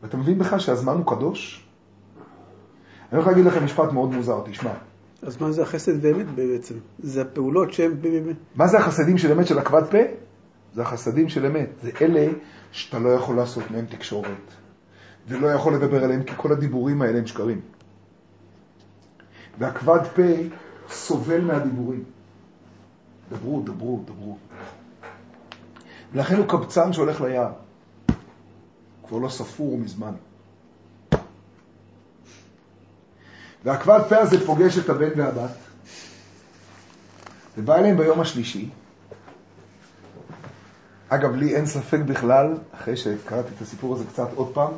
ואתה מבין בכלל שהזמן הוא קדוש? אני הולך להגיד לכם משפט מאוד מוזר, תשמע. אז מה זה החסד באמת בעצם? זה הפעולות באמת. מה זה החסדים של אמת של עקבת פה? זה החסדים של אמת. זה אלה שאתה לא יכול לעשות מהם תקשורת, ולא יכול לדבר עליהם, כי כל הדיבורים האלה הם שקרים. ועקבת פה סובל מהדיבורים. דברו, דברו, דברו. ולכן הוא קבצן שהולך ליער. כבר לא ספור מזמן. ועקבת פה הזה פוגש את הבן והבת, ובא אליהם ביום השלישי. אגב, לי אין ספק בכלל, אחרי שקראתי את הסיפור הזה קצת עוד פעם,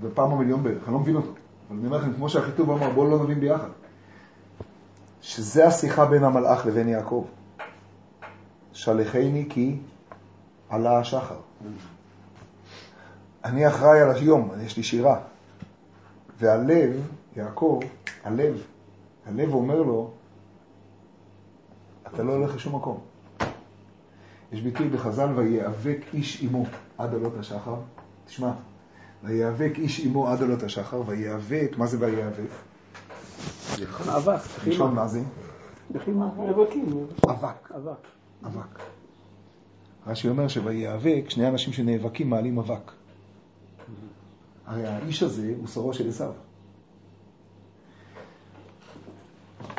ופעם המיליון בערך, אני לא מבין אותו. אבל אני אומר לכם, כמו שהחיטוב אמר, בואו לא נבין ביחד. שזה השיחה בין המלאך לבין יעקב. שלחני כי עלה השחר. אני אחראי על היום, יש לי שירה. והלב, יעקב, הלב, הלב אומר לו, אתה לא הולך לשום מקום. יש ביטוי בחז"ל, ויאבק איש עמו עד עלות השחר. תשמע, ויאבק איש עמו עד עלות השחר, ויאבק, מה זה ויאבק? אבק, ראשון מה זה? נאבקים. אבק. אבק. אבק. רש"י אומר שויאבק, שני אנשים שנאבקים מעלים אבק. הרי האיש הזה הוא שרו של עשיו.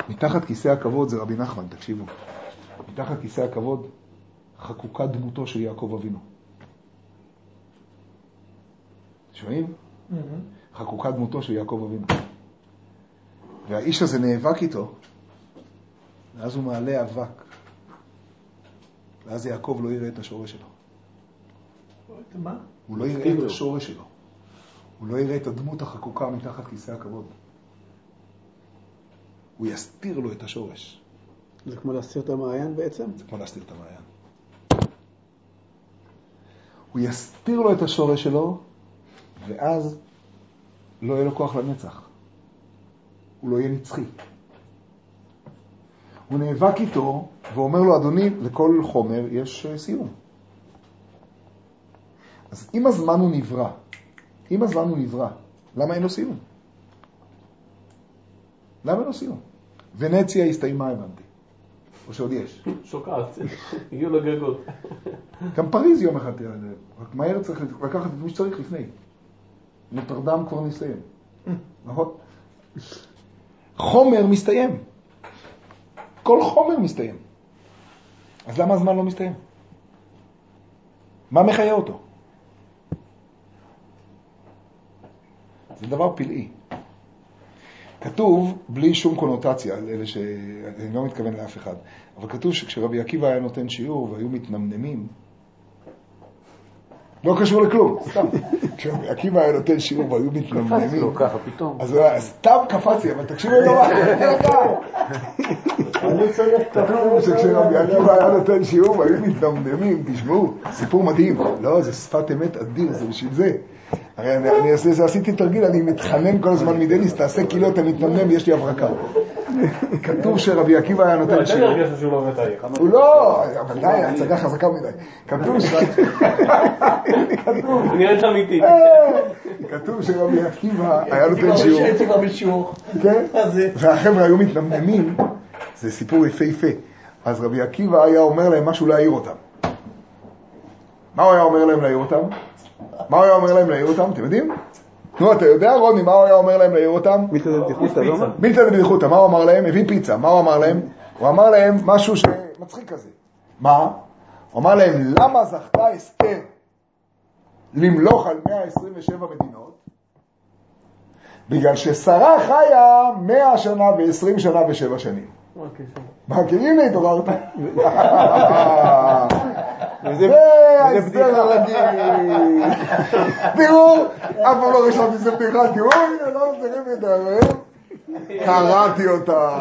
מתחת כיסא הכבוד זה רבי נחמן, תקשיבו. מתחת כיסא הכבוד חקוקה דמותו של יעקב אבינו. שומעים? חקוקה דמותו של יעקב אבינו. והאיש הזה נאבק איתו, ואז הוא מעלה אבק. ואז יעקב לא יראה את השורש שלו. מה? הוא לא יראה את השורש שלו. הוא לא יראה את הדמות החקוקה מתחת כיסא הכבוד. הוא יסתיר לו את השורש. זה כמו להסתיר את המעיין בעצם? זה כמו להסתיר את המעיין. הוא יסתיר לו את השורש שלו, ואז לא יהיה לו כוח לנצח. הוא לא יהיה נצחי. הוא נאבק איתו ואומר לו, אדוני, לכל חומר יש אה, סיום. אז אם הזמן הוא נברא, אם הזמן הוא נברא, למה אין לו סיום? למה אין לו סיום? ונציה הסתיימה, הבנתי. או שעוד יש. שוקעת. הגיעו לגגות. גם פריז יום אחד תראה, רק מהר צריך לקחת את מי שצריך לפני. נוטרדם כבר נסתיים. נכון? חומר מסתיים. כל חומר מסתיים. אז למה הזמן לא מסתיים? מה מחיה אותו? זה דבר פלאי. כתוב, בלי שום קונוטציה, על אלה ש... אני לא מתכוון לאף אחד, אבל כתוב שכשרבי עקיבא היה נותן שיעור והיו מתנמנמים, לא קשור לכלום, סתם. כשרבי עקיבא היה נותן שיעור והיו מתנמנמים, לא, ככה פתאום. אז סתם קפץ לי, אבל תקשיבו נורא, אני צריך כתוב שכשרבי עקיבא היה נותן שיעור והיו מתנמנמים, תשמעו, סיפור מדהים. לא, זה שפת אמת אדיר, זה בשביל זה. הרי אני, אני עושה, זה עשיתי תרגיל, אני מתחנן כל הזמן מדניס, תעשה כאילו אתה מתנמנם ויש לי הברקה. כתוב שרבי עקיבא היה לא, נותן לא באמת עייף. הוא לא, אבל די, ההצגה חזקה מדי. כתוב ש... כתוב, נראית אמיתית. אה, כתוב שרבי עקיבא היה נותן שיעור. הייתי כבר בשיעור. כן? והחבר'ה היו מתנמנמים, זה סיפור יפהפה. אז רבי עקיבא היה אומר להם משהו להעיר אותם. מה הוא היה אומר להם להעיר אותם? מה הוא היה אומר להם להעיר אותם? אתם יודעים? נו, אתה יודע, רוני, מה הוא היה אומר להם להעיר אותם? מילתא דבדיחותא, לא מה? מילתא דבדיחותא, מה הוא אמר להם? הביא פיצה, מה הוא אמר להם? הוא אמר להם משהו שמצחיק כזה. מה? הוא אמר להם, למה זכתה אסתר למלוך על 127 מדינות? בגלל ששרה חיה 100 שנה ו-20 שנה ו-7 שנים. מה הקשר? מה, כי הנה התעוררת. וזה- זה וזה ההסבר בדיחה. הרגיל. תראו, אף פעם לא רשמתי שזה בדיחה, תראו, הנה, לא מצליחים להתערב. קראתי אותה.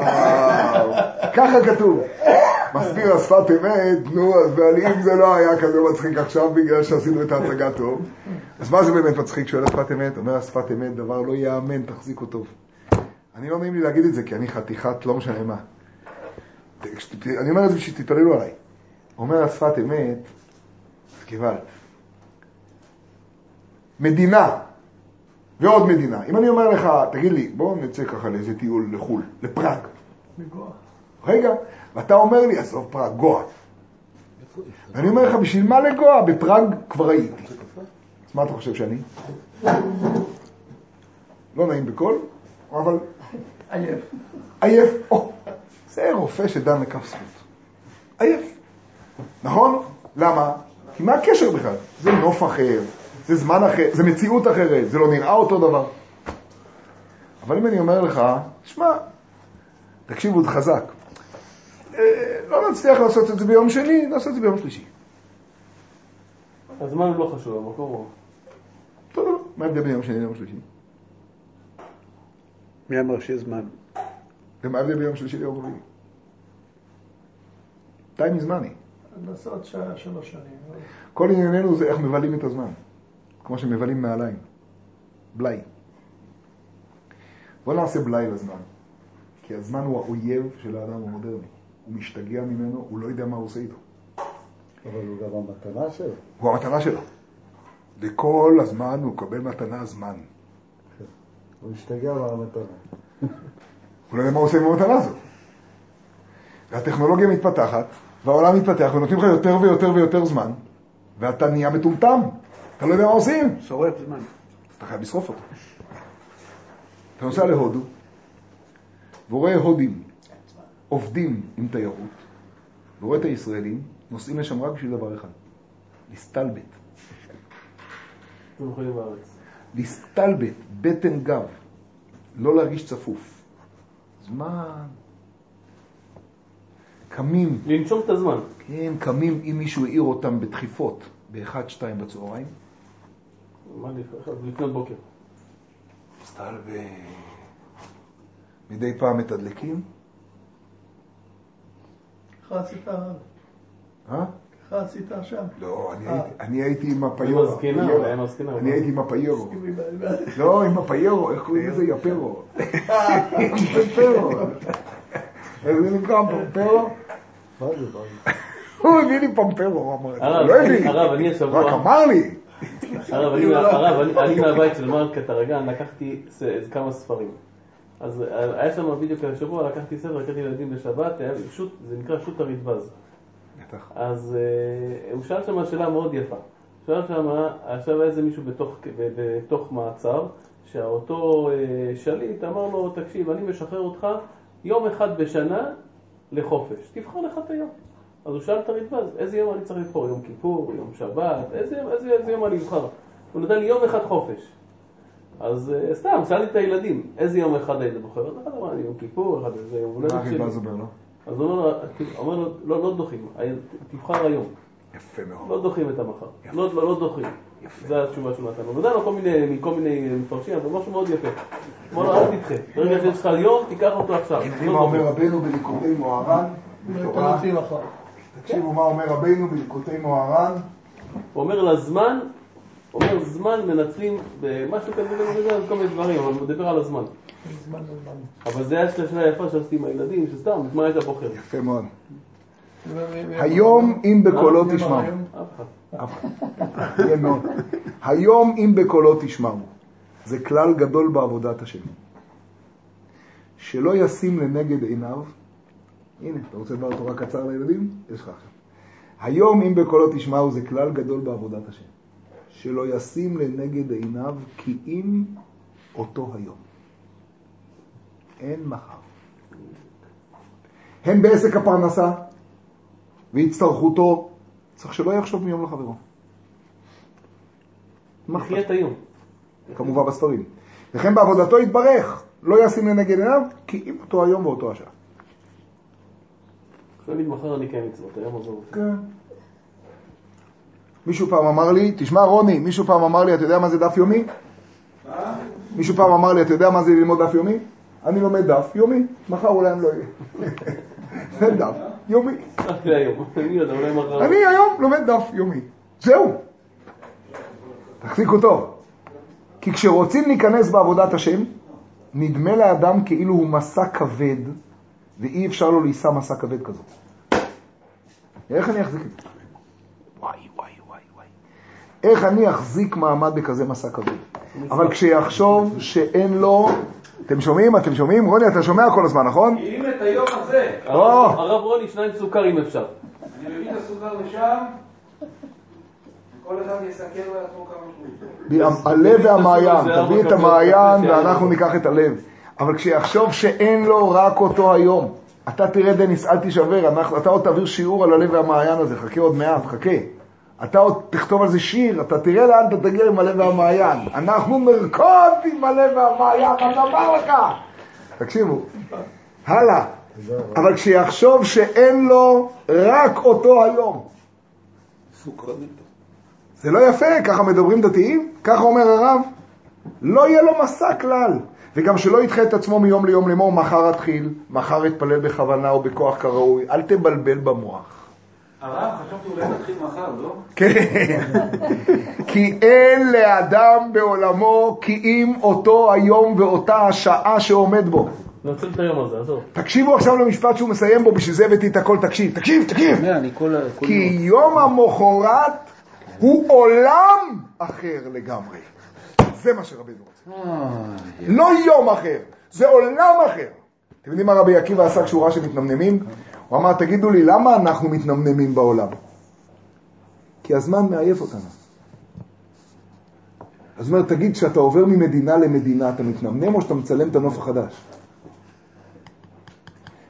ככה כתוב. מסביר השפת אמת, נו, אז ואם זה לא היה כזה מצחיק עכשיו בגלל שעשינו את ההצגה טוב, אז מה זה באמת מצחיק? שואל השפת אמת, אומר השפת אמת, דבר לא ייאמן, תחזיקו טוב. אני לא נעים לי להגיד את זה, כי אני חתיכת לא משנה מה. כשת- אני אומר את זה בשביל שתתפללו עליי. אומר השפת אמת, גוואלד, מדינה ועוד מדינה. אם אני אומר לך, תגיד לי, בואו נצא ככה לאיזה טיול לחו"ל, לפראג. בגוח. רגע, ואתה אומר לי, עזוב פראג, גואה. ואני אומר לך, בשביל מה לגואה? בפראג כבר הייתי. אז מה אתה חושב שאני? לא נעים בקול, אבל עייף. עייף. או, זה רופא שדן לכף זכות. עייף. נכון? למה? כי מה הקשר בכלל? זה נוף אחר, זה זמן אחר, זה מציאות אחרת, זה לא נראה אותו דבר. אבל אם אני אומר לך, שמע, תקשיבו, זה חזק. אה, לא נצליח לעשות את זה ביום שני, נעשה את זה ביום שלישי. הזמן הוא לא חשוב, המקום הוא... דבר. מה ההבדל בין יום שני ליום שלישי? מי אמר שיש זמן? ומה ההבדל בין יום שלישי ליום רביעי? טיימי לעשות שעה, שלוש שנים. כל ענייננו זה איך מבלים את הזמן, כמו שמבלים מעליים. בלאי. בוא נעשה בלאי לזמן, כי הזמן הוא האויב של האדם המודרני. הוא משתגע ממנו, הוא לא יודע מה הוא עושה איתו. אבל הוא גם המתנה שלו. הוא המתנה שלו. וכל הזמן הוא מקבל מתנה זמן. הוא משתגע מהמתנה. הוא לא יודע מה הוא עושה עם המתנה הזאת. והטכנולוגיה מתפתחת, והעולם מתפתח, ונותנים לך יותר ויותר ויותר זמן, ואתה נהיה מטומטם. אתה לא יודע מה עושים. שורף זמן. אתה חייב לשרוף אותו. אתה נוסע להודו, ורואה הודים עובדים עם תיירות, ורואה את הישראלים נוסעים לשם רק בשביל דבר אחד, להסתלבט. להסתלבט, בטן גב, לא להרגיש צפוף. זמן. קמים, לנשום את הזמן. כן, קמים אם מישהו העיר אותם בדחיפות, באחד, שתיים בצהריים, מה לפנות בוקר. מסתלבט. מדי פעם מתדלקים, ככה עשית, אה? ככה עשית שם. לא, אני אה. הייתי- אני הייתי עם הפיירו. אני הייתי עם הפיירו. לא, עם הפיירו, איך קוראים לזה? יפרו. פמפרו. מה זה? מה זה? הוא הביא לי פמפרו, הוא אמר את זה. הרב, לא הביא. הרב, אני השבוע- רק אמר לי. הרב, אני- מהבית של מרק הרגן לקחתי כמה ספרים. אז אה, היה שם בדיוק השבוע, לקחתי ספר, לקחתי לילדים בשבת, לי שו"ת, זה נקרא שו"ת הרדב"ז. בטח. אז אה, הוא שאל שם שאלה מאוד יפה. שאל שם, עכשיו היה איזה מישהו בתוך, בתוך מעצר, שאותו אה, שליט אמר לו, תקשיב, אני משחרר אותך יום אחד בשנה לחופש, תבחר לך את היום. אז הוא שאל את הרדב"ז, איזה יום אני צריך לבחור? יום כיפור, יום שבת, איזה, איזה, איזה יום אני אבחר? הוא נתן לי יום אחד חופש. אז אה, סתם, שאלתי את הילדים, איזה יום אחד היית בוחר? אז אחד אמר לי, יום כיפור, אחד איזה יום הולדת מה שלי. הריבז אומר לו? אז הוא אומר לו, לא, לא דוחים, תבחר היום, יפה מאוד. לא דוחים את המחר, לא, לא, לא דוחים. זו התשובה שהוא נתן לו. לו כל מיני, מפרשים, אבל משהו מאוד יפה. אמר לו, אל תדחה, ברגע שיש לך יום, תיקח אותו עכשיו. יודעים לא מה אומר. רבנו בליקוטי מוהר"ן? תקשיבו מה אומר רבנו בליקוטי מוהר"ן. הוא אומר לזמן, אומר, זמן מנצלים במשהו כזה, כל מיני דברים, אבל הוא מדבר על הזמן. אבל זה היה השאלה היפה שעשיתי עם הילדים, שסתם, מה היית בוחר? יפה מאוד. היום אם בקולו תשמעו. היום? אם בקולו תשמעו. זה כלל גדול בעבודת השם. שלא ישים לנגד עיניו, הנה, אתה רוצה דבר תורה קצר לילדים? יש לך עכשיו. היום אם בקולו תשמעו זה כלל גדול בעבודת השם. שלא ישים לנגד עיניו כי אם אותו היום. אין מחר. הן בעסק הפרנסה והצטרכותו, צריך שלא יחשוב מיום לחברו. מה נחיה את היום. כמובן בספרים. וכן בעבודתו יתברך, לא ישים לנגד עיניו, כי אם אותו היום ואותו השעה. אני כן מצוות, היום עזוב אותי. כן. מישהו פעם אמר לי, תשמע רוני, מישהו פעם אמר לי, אתה יודע מה זה דף יומי? מישהו פעם אמר לי, אתה יודע מה זה ללמוד דף יומי? אני לומד דף יומי, מחר אולי אני לא אהיה. זה דף יומי. אני היום לומד דף יומי. זהו. תחזיקו טוב. כי כשרוצים להיכנס בעבודת השם, נדמה לאדם כאילו הוא מסע כבד, ואי אפשר לו להישא מסע כבד כזאת. איך אני אחזיק את זה? וואי, וואי, וואי, וואי. איך אני אחזיק מעמד בכזה מסע כבד? אבל כשיחשוב שאין לו... אתם שומעים? אתם שומעים? רוני, אתה שומע כל הזמן, נכון? כי אם את היום הזה, או. הרב רוני, שניים סוכר אם אפשר. אני מביא את הסוכר לשם, כל אחד יסכן לעצמו כמה שהוא. הלב והמעיין, תביא את המעיין ואנחנו ניקח את הלב. אבל כשיחשוב שאין לו רק אותו היום, אתה תראה דניס, אל תישבר, אנחנו- אתה עוד תעביר שיעור על הלב והמעיין הזה, חכה עוד מעט, חכה. אתה עוד תכתוב על זה שיר, אתה תראה לאן אתה תגיע עם הלב והמעיין. אנחנו נרקוד עם הלב והמעיין, אני אומר לך. תקשיבו, הלאה. אבל כשיחשוב שאין לו רק אותו היום, זה לא יפה, ככה מדברים דתיים? ככה אומר הרב? לא יהיה לו מסע כלל. וגם שלא ידחה את עצמו מיום ליום לאמור, מחר אתחיל, מחר אתפלל בכוונה או בכוח כראוי. אל תבלבל במוח. הרב, חשבתי אולי נתחיל מחר, לא? כן. כי אין לאדם בעולמו כי אם אותו היום ואותה השעה שעומד בו. ננצל את היום הזה, עזוב. תקשיבו עכשיו למשפט שהוא מסיים בו, בשביל זה הבאתי את הכל, תקשיב, תקשיב, תקשיב. אני כל כל כי יום המחרת הוא עולם אחר לגמרי. זה מה שרבינו רוצה. לא יום אחר, זה עולם אחר. אתם יודעים מה רבי עקיבא עשה כשהוא ראה שמתנמנמים? הוא אמר, תגידו לי, למה אנחנו מתנמנמים בעולם? כי הזמן מעייף אותנו. אז הוא אומר, תגיד, כשאתה עובר ממדינה למדינה, אתה מתנמנם או שאתה מצלם את הנוף החדש?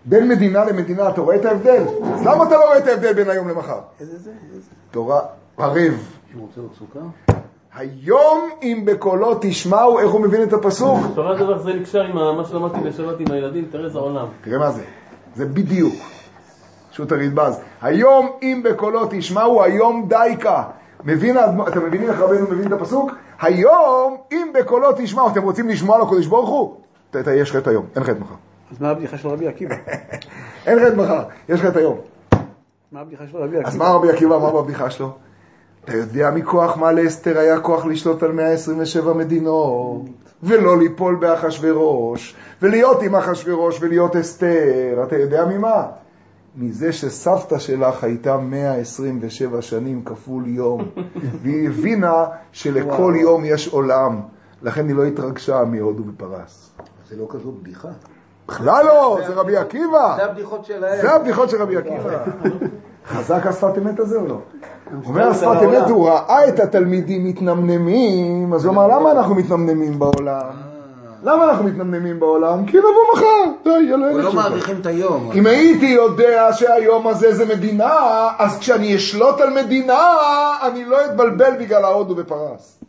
בין מדינה למדינה, אתה רואה את ההבדל? אז למה אתה לא רואה את ההבדל בין היום למחר? איזה זה? איזה? תורה ערב. שהוא רוצה עוד סוכר? היום אם בקולו תשמעו, איך הוא מבין את הפסוק? תורה דבר זה נקשר עם מה שלמדתי בשבת עם הילדים, תראה איזה עולם. תראה מה זה, זה בדיוק. שו"ת הרדב"ז. היום אם בקולו תשמעו, היום דייקה. מבין, האדמו"ר- אתם מבינים איך רבנו מבין את הפסוק? היום אם בקולו תשמעו, אתם רוצים לשמוע לו קדוש ברוך הוא? ת- ת- יש חטא היום, אין חטא מחר. אז מה הבדיחה של רבי עקיבא? אין חטא מחר, יש חטא היום. מה הבדיחה של רבי אז עקיבא? מה רבי עקיבא אמר בבדיחה שלו? אתה יודע מכוח מה לאסתר היה כוח לשלוט על 127 מדינות, ולא ליפול באחשוורוש, ולהיות עם אחשוורוש ולהיות אסתר. אתה יודע ממה? מזה שסבתא שלך הייתה 127 שנים כפול יום, והיא הבינה שלכל יום יש עולם. לכן היא לא התרגשה מהודו ופרס. זה לא כזו בדיחה. בכלל לא, זה רבי עקיבא. זה הבדיחות שלהם. זה הבדיחות של רבי עקיבא. חזק השפת אמת הזה או לא? אומר השפת אמת, הוא ראה את התלמידים מתנמנמים, אז הוא אמר, למה אנחנו מתנמנמים בעולם? למה אנחנו מתנמנמים בעולם? כי נבוא מחר. די, יאללה, לא. מעריכים את היום. אם הייתי יודע שהיום הזה זה מדינה, אז כשאני אשלוט על מדינה, אני לא אתבלבל בגלל ההודו בפרס.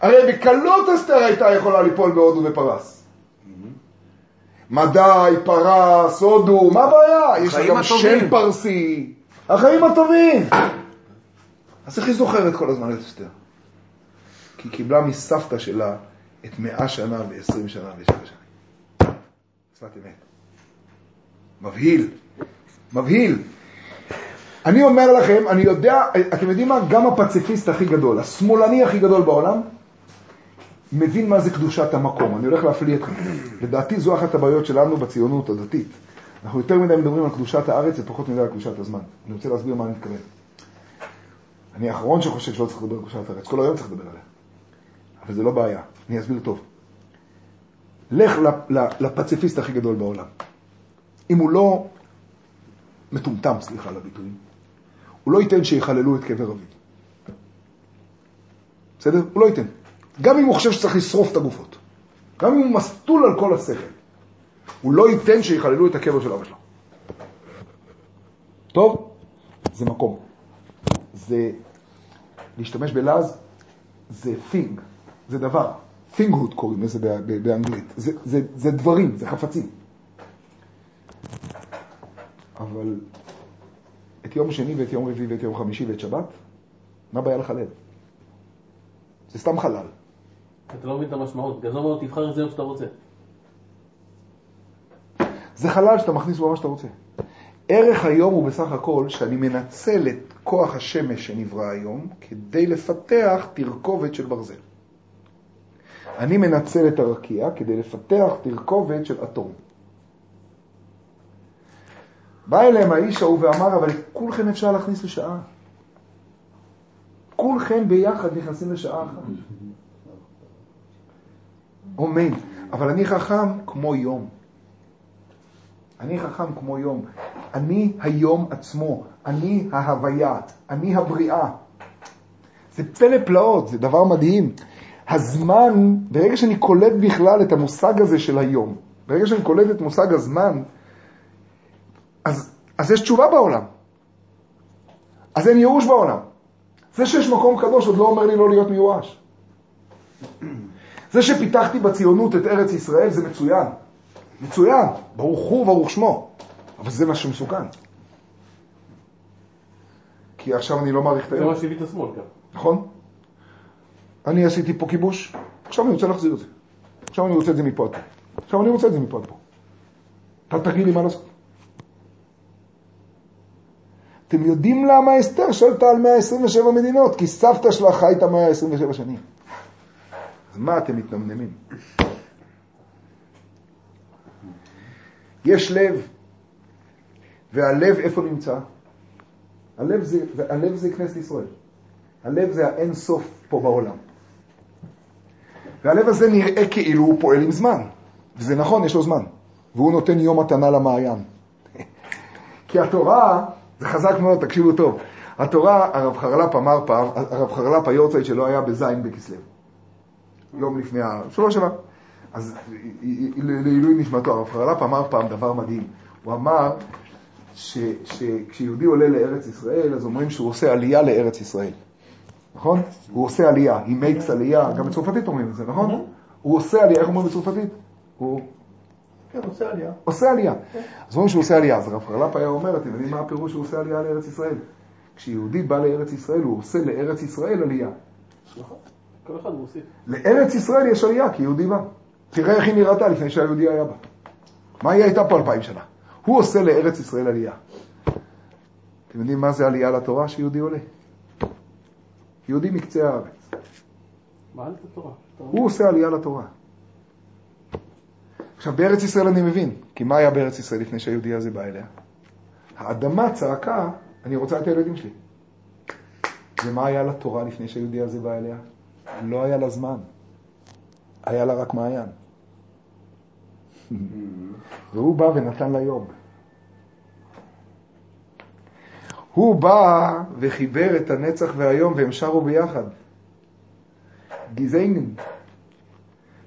הרי בקלות אסתר הייתה יכולה ליפול בהודו בפרס. מדי, פרס, הודו, מה הבעיה? יש לה גם. שם פרסי. החיים הטובים. אז איך היא זוכרת כל הזמן את אסתר? כי היא קיבלה מסבתא שלה את מאה שנה ועשרים שנה ושבע שנים. שפת אמת. מבהיל, מבהיל. אני אומר לכם, אני יודע, אתם יודעים מה? גם הפציפיסט הכי גדול, השמאלני הכי גדול בעולם, מבין מה זה קדושת המקום. אני הולך להפליא אתכם. לדעתי זו אחת הבעיות שלנו בציונות הדתית. אנחנו יותר מדי מדברים על קדושת הארץ ופחות מדי על קדושת הזמן. אני רוצה להסביר מה אני מתכוון. אני האחרון שחושב שלא צריך לדבר על קדושת הארץ, כל היום צריך לדבר עליה. אבל זה לא בעיה, אני אסביר טוב. לך לפציפיסט הכי גדול בעולם. אם הוא לא מטומטם, סליחה על הביטויים, הוא לא ייתן שיחללו את קבר אביו. בסדר? הוא לא ייתן. גם אם הוא חושב שצריך לשרוף את הגופות. גם אם הוא מסטול על כל השכל. הוא לא ייתן שיחללו את הקבר של אבא שלו. טוב? זה מקום. זה, להשתמש בלעז, זה thing, זה דבר. Thinghood קוראים לזה באנגלית. זה, זה, זה דברים, זה חפצים. אבל את יום שני ואת יום רביעי ואת יום חמישי ואת שבת, מה הבעיה לחלל? זה סתם חלל. אתה לא מבין את המשמעות, בגלל זה אומר תבחר את זה שאתה רוצה. זה חלל שאתה מכניס בו מה שאתה רוצה. ערך היום הוא בסך הכל שאני מנצל את כוח השמש שנברא היום כדי לפתח תרכובת של ברזל. אני מנצל את הרקיע כדי לפתח תרכובת של אטום. בא אליהם האיש ההוא ואמר, אבל כולכם אפשר להכניס לשעה. כולכם ביחד נכנסים לשעה אחת. אומן, אבל אני חכם כמו יום. אני חכם כמו יום. אני היום עצמו, אני ההוויה, אני הבריאה. זה פלא פלאות, זה דבר מדהים. הזמן, ברגע שאני קולט בכלל את המושג הזה של היום, ברגע שאני קולט את מושג הזמן, אז, אז יש תשובה בעולם. אז אין ייאוש בעולם. זה שיש מקום קדוש עוד לא אומר לי לא להיות מיואש. זה שפיתחתי בציונות את ארץ ישראל זה מצוין. מצוין, ברוך הוא וברוך שמו. אבל זה מה שמסוכן. כי עכשיו אני לא מעריך את הארץ. זה מה שהביא את השמאל גם. נכון. אני עשיתי פה כיבוש, עכשיו אני רוצה להחזיר את זה. עכשיו אני רוצה את זה מפה עד פה. עכשיו אני רוצה את זה מפה עד פה. אתה תגיד לי מה לעשות. אתם יודעים למה אסתר שלטה על 127 מדינות? כי סבתא שלה חייתה 127 שנים. אז מה אתם מתנמנמים? יש לב, והלב איפה נמצא? הלב זה, הלב זה כנסת ישראל. הלב זה האין סוף פה בעולם. והלב הזה נראה כאילו הוא פועל עם זמן. וזה נכון, יש לו זמן. והוא נותן יום מתנה למעיין. כי התורה, זה חזק מאוד, תקשיבו טוב. התורה, הרב חרל"פ אמר פעם, הרב חרל"פ היורצייט שלו היה בזין בכסלו. יום לפני ה... שלוש שבע. אז לעילוי נשמתו, הרב חרל"פ אמר פעם דבר מדהים. הוא אמר שכשיהודי עולה לארץ ישראל, אז אומרים שהוא עושה עלייה לארץ ישראל. נכון? הוא עושה עלייה, he makes עלייה, גם בצרפתית אומרים את זה, נכון? הוא עושה עלייה, איך אומרים בצרפתית? הוא... כן, עושה עלייה. עושה עלייה. אז אומרים שהוא עושה עלייה. אז הרב חרל"פ היה אומר, אתם יודעים מה הפירוש שהוא עושה עלייה לארץ ישראל? כשיהודי בא לארץ ישראל, הוא עושה לארץ ישראל עלייה. נכון, כל אחד מוסיף. לארץ ישראל יש עלייה, כי יהודי בא. תראה איך היא נראתה לפני שהיהודי היה בה. מה היא הייתה פה אלפיים שנה? הוא עושה לארץ ישראל עלייה. אתם יודעים מה זה עלייה לתורה שיהודי עולה? יהודי מקצה הארץ. הוא עושה עלייה לתורה. עכשיו, בארץ ישראל אני מבין, כי מה היה בארץ ישראל לפני שהיהודי הזה בא אליה? האדמה צעקה, אני רוצה את הילדים שלי. ומה היה לתורה לפני שהיהודי הזה בא אליה? לא היה לה זמן. היה לה רק מעיין. והוא בא ונתן לה יום. הוא בא וחיבר את הנצח והיום והם שרו ביחד. גזעינגן.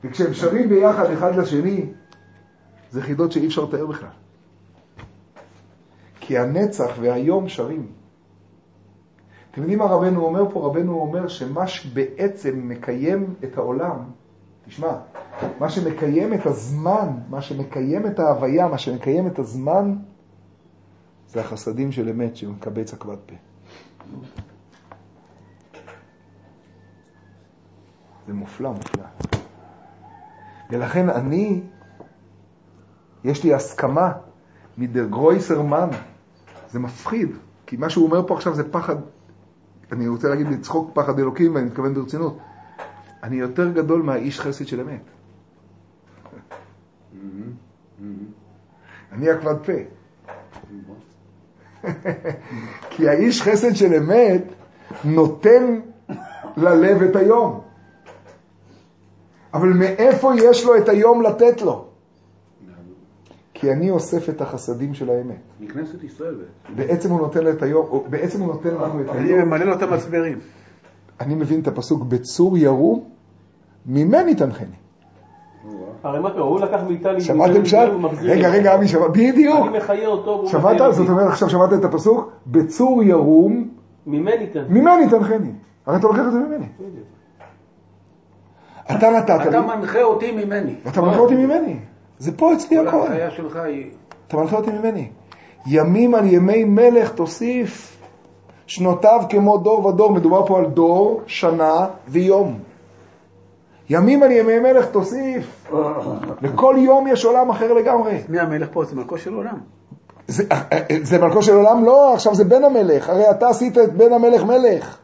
וכשהם שרים ביחד אחד לשני, זה חידות שאי אפשר לתאר בכלל. כי הנצח והיום שרים. אתם יודעים מה רבנו אומר פה? רבנו אומר שמה שבעצם מקיים את העולם, תשמע, מה שמקיים את הזמן, מה שמקיים את ההוויה, מה שמקיים את הזמן, זה החסדים של אמת שמקבץ עקבת פה. זה מופלא, מופלא. ולכן אני, יש לי הסכמה מדר גרויסר מן, זה מפחיד. כי מה שהוא אומר פה עכשיו זה פחד, אני רוצה להגיד לצחוק פחד אלוקים, ואני מתכוון ברצינות. אני יותר גדול מהאיש חסד של אמת. אני הכבד פה. כי האיש חסד של אמת נותן ללב את היום. אבל מאיפה יש לו את היום לתת לו? כי אני אוסף את החסדים של האמת. מכנסת ישראל בעצם. בעצם הוא נותן את היום, בעצם הוא נותן לנו את אני היום. ממלא לו את המצברים. אני מבין את הפסוק, בצור ירום, ממני תנחני. הרי מה קרה? הוא לקח מאיתנו... שמעתם שם? רגע, רגע, אבי, שמע... בדיוק. אני מחיה אותו והוא שמעת? זאת. אומרת, עכשיו שמעת את הפסוק? בצור ירום, ממני תן. ממני תנחני. הרי אתה לוקח את זה ממני. אתה נתת לי, אתה מנחה אותי ממני. ואתה מנחה אותי ממני. זה פה אצלי כל הכל. ההנחיה שלך היא... אתה מנחה אותי ממני. ימים על ימי מלך תוסיף, שנותיו כמו דור ודור. מדובר פה על דור, שנה ויום. ימים על ימי מלך תוסיף. לכל יום יש עולם אחר לגמרי. מי המלך פה? זה מלכו של עולם. זה, זה מלכו של עולם? לא, עכשיו זה בן המלך. הרי אתה עשית את בן המלך מלך.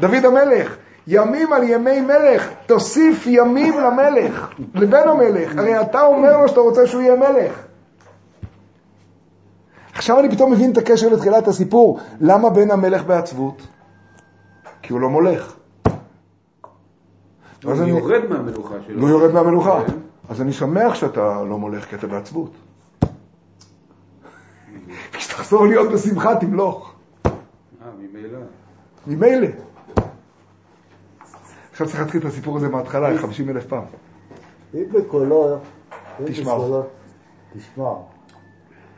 דוד המלך. ימים על ימי מלך, תוסיף ימים למלך, לבן המלך. הרי אתה אומר לו שאתה רוצה שהוא יהיה מלך. עכשיו אני פתאום מבין את הקשר לתחילת הסיפור. למה בן המלך בעצבות? כי הוא לא מולך. אז הוא אני- יורד מהמלוכה שלו. לא יורד מהמלוכה. כן. אז אני שמח שאתה לא מולך, כי אתה בעצבות. כשתחזור להיות בשמחה, תמלוך. אה, ממילא. ממילא. עכשיו צריך להתחיל את הסיפור הזה מההתחלה, 50 אלף פעם. אם בקולו, תשמע. תשמע.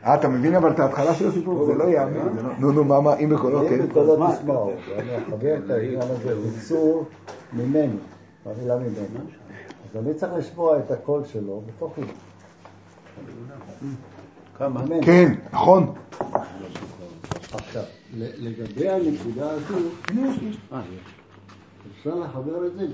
אה, אתה מבין אבל את ההתחלה של הסיפור? זה לא יאמן. לא- נו, נו, מה, מה, אם בקולו, כן. אם בקולו תשמעו, ואני אחבר את העניין הזה בצור ממני, המילה ממני. אז אני צריך לשמוע את הקול שלו בתוכי. כמה? כן, נכון. עכשיו, לגבי הנקודה הזו, אפשר לחבר את זה גם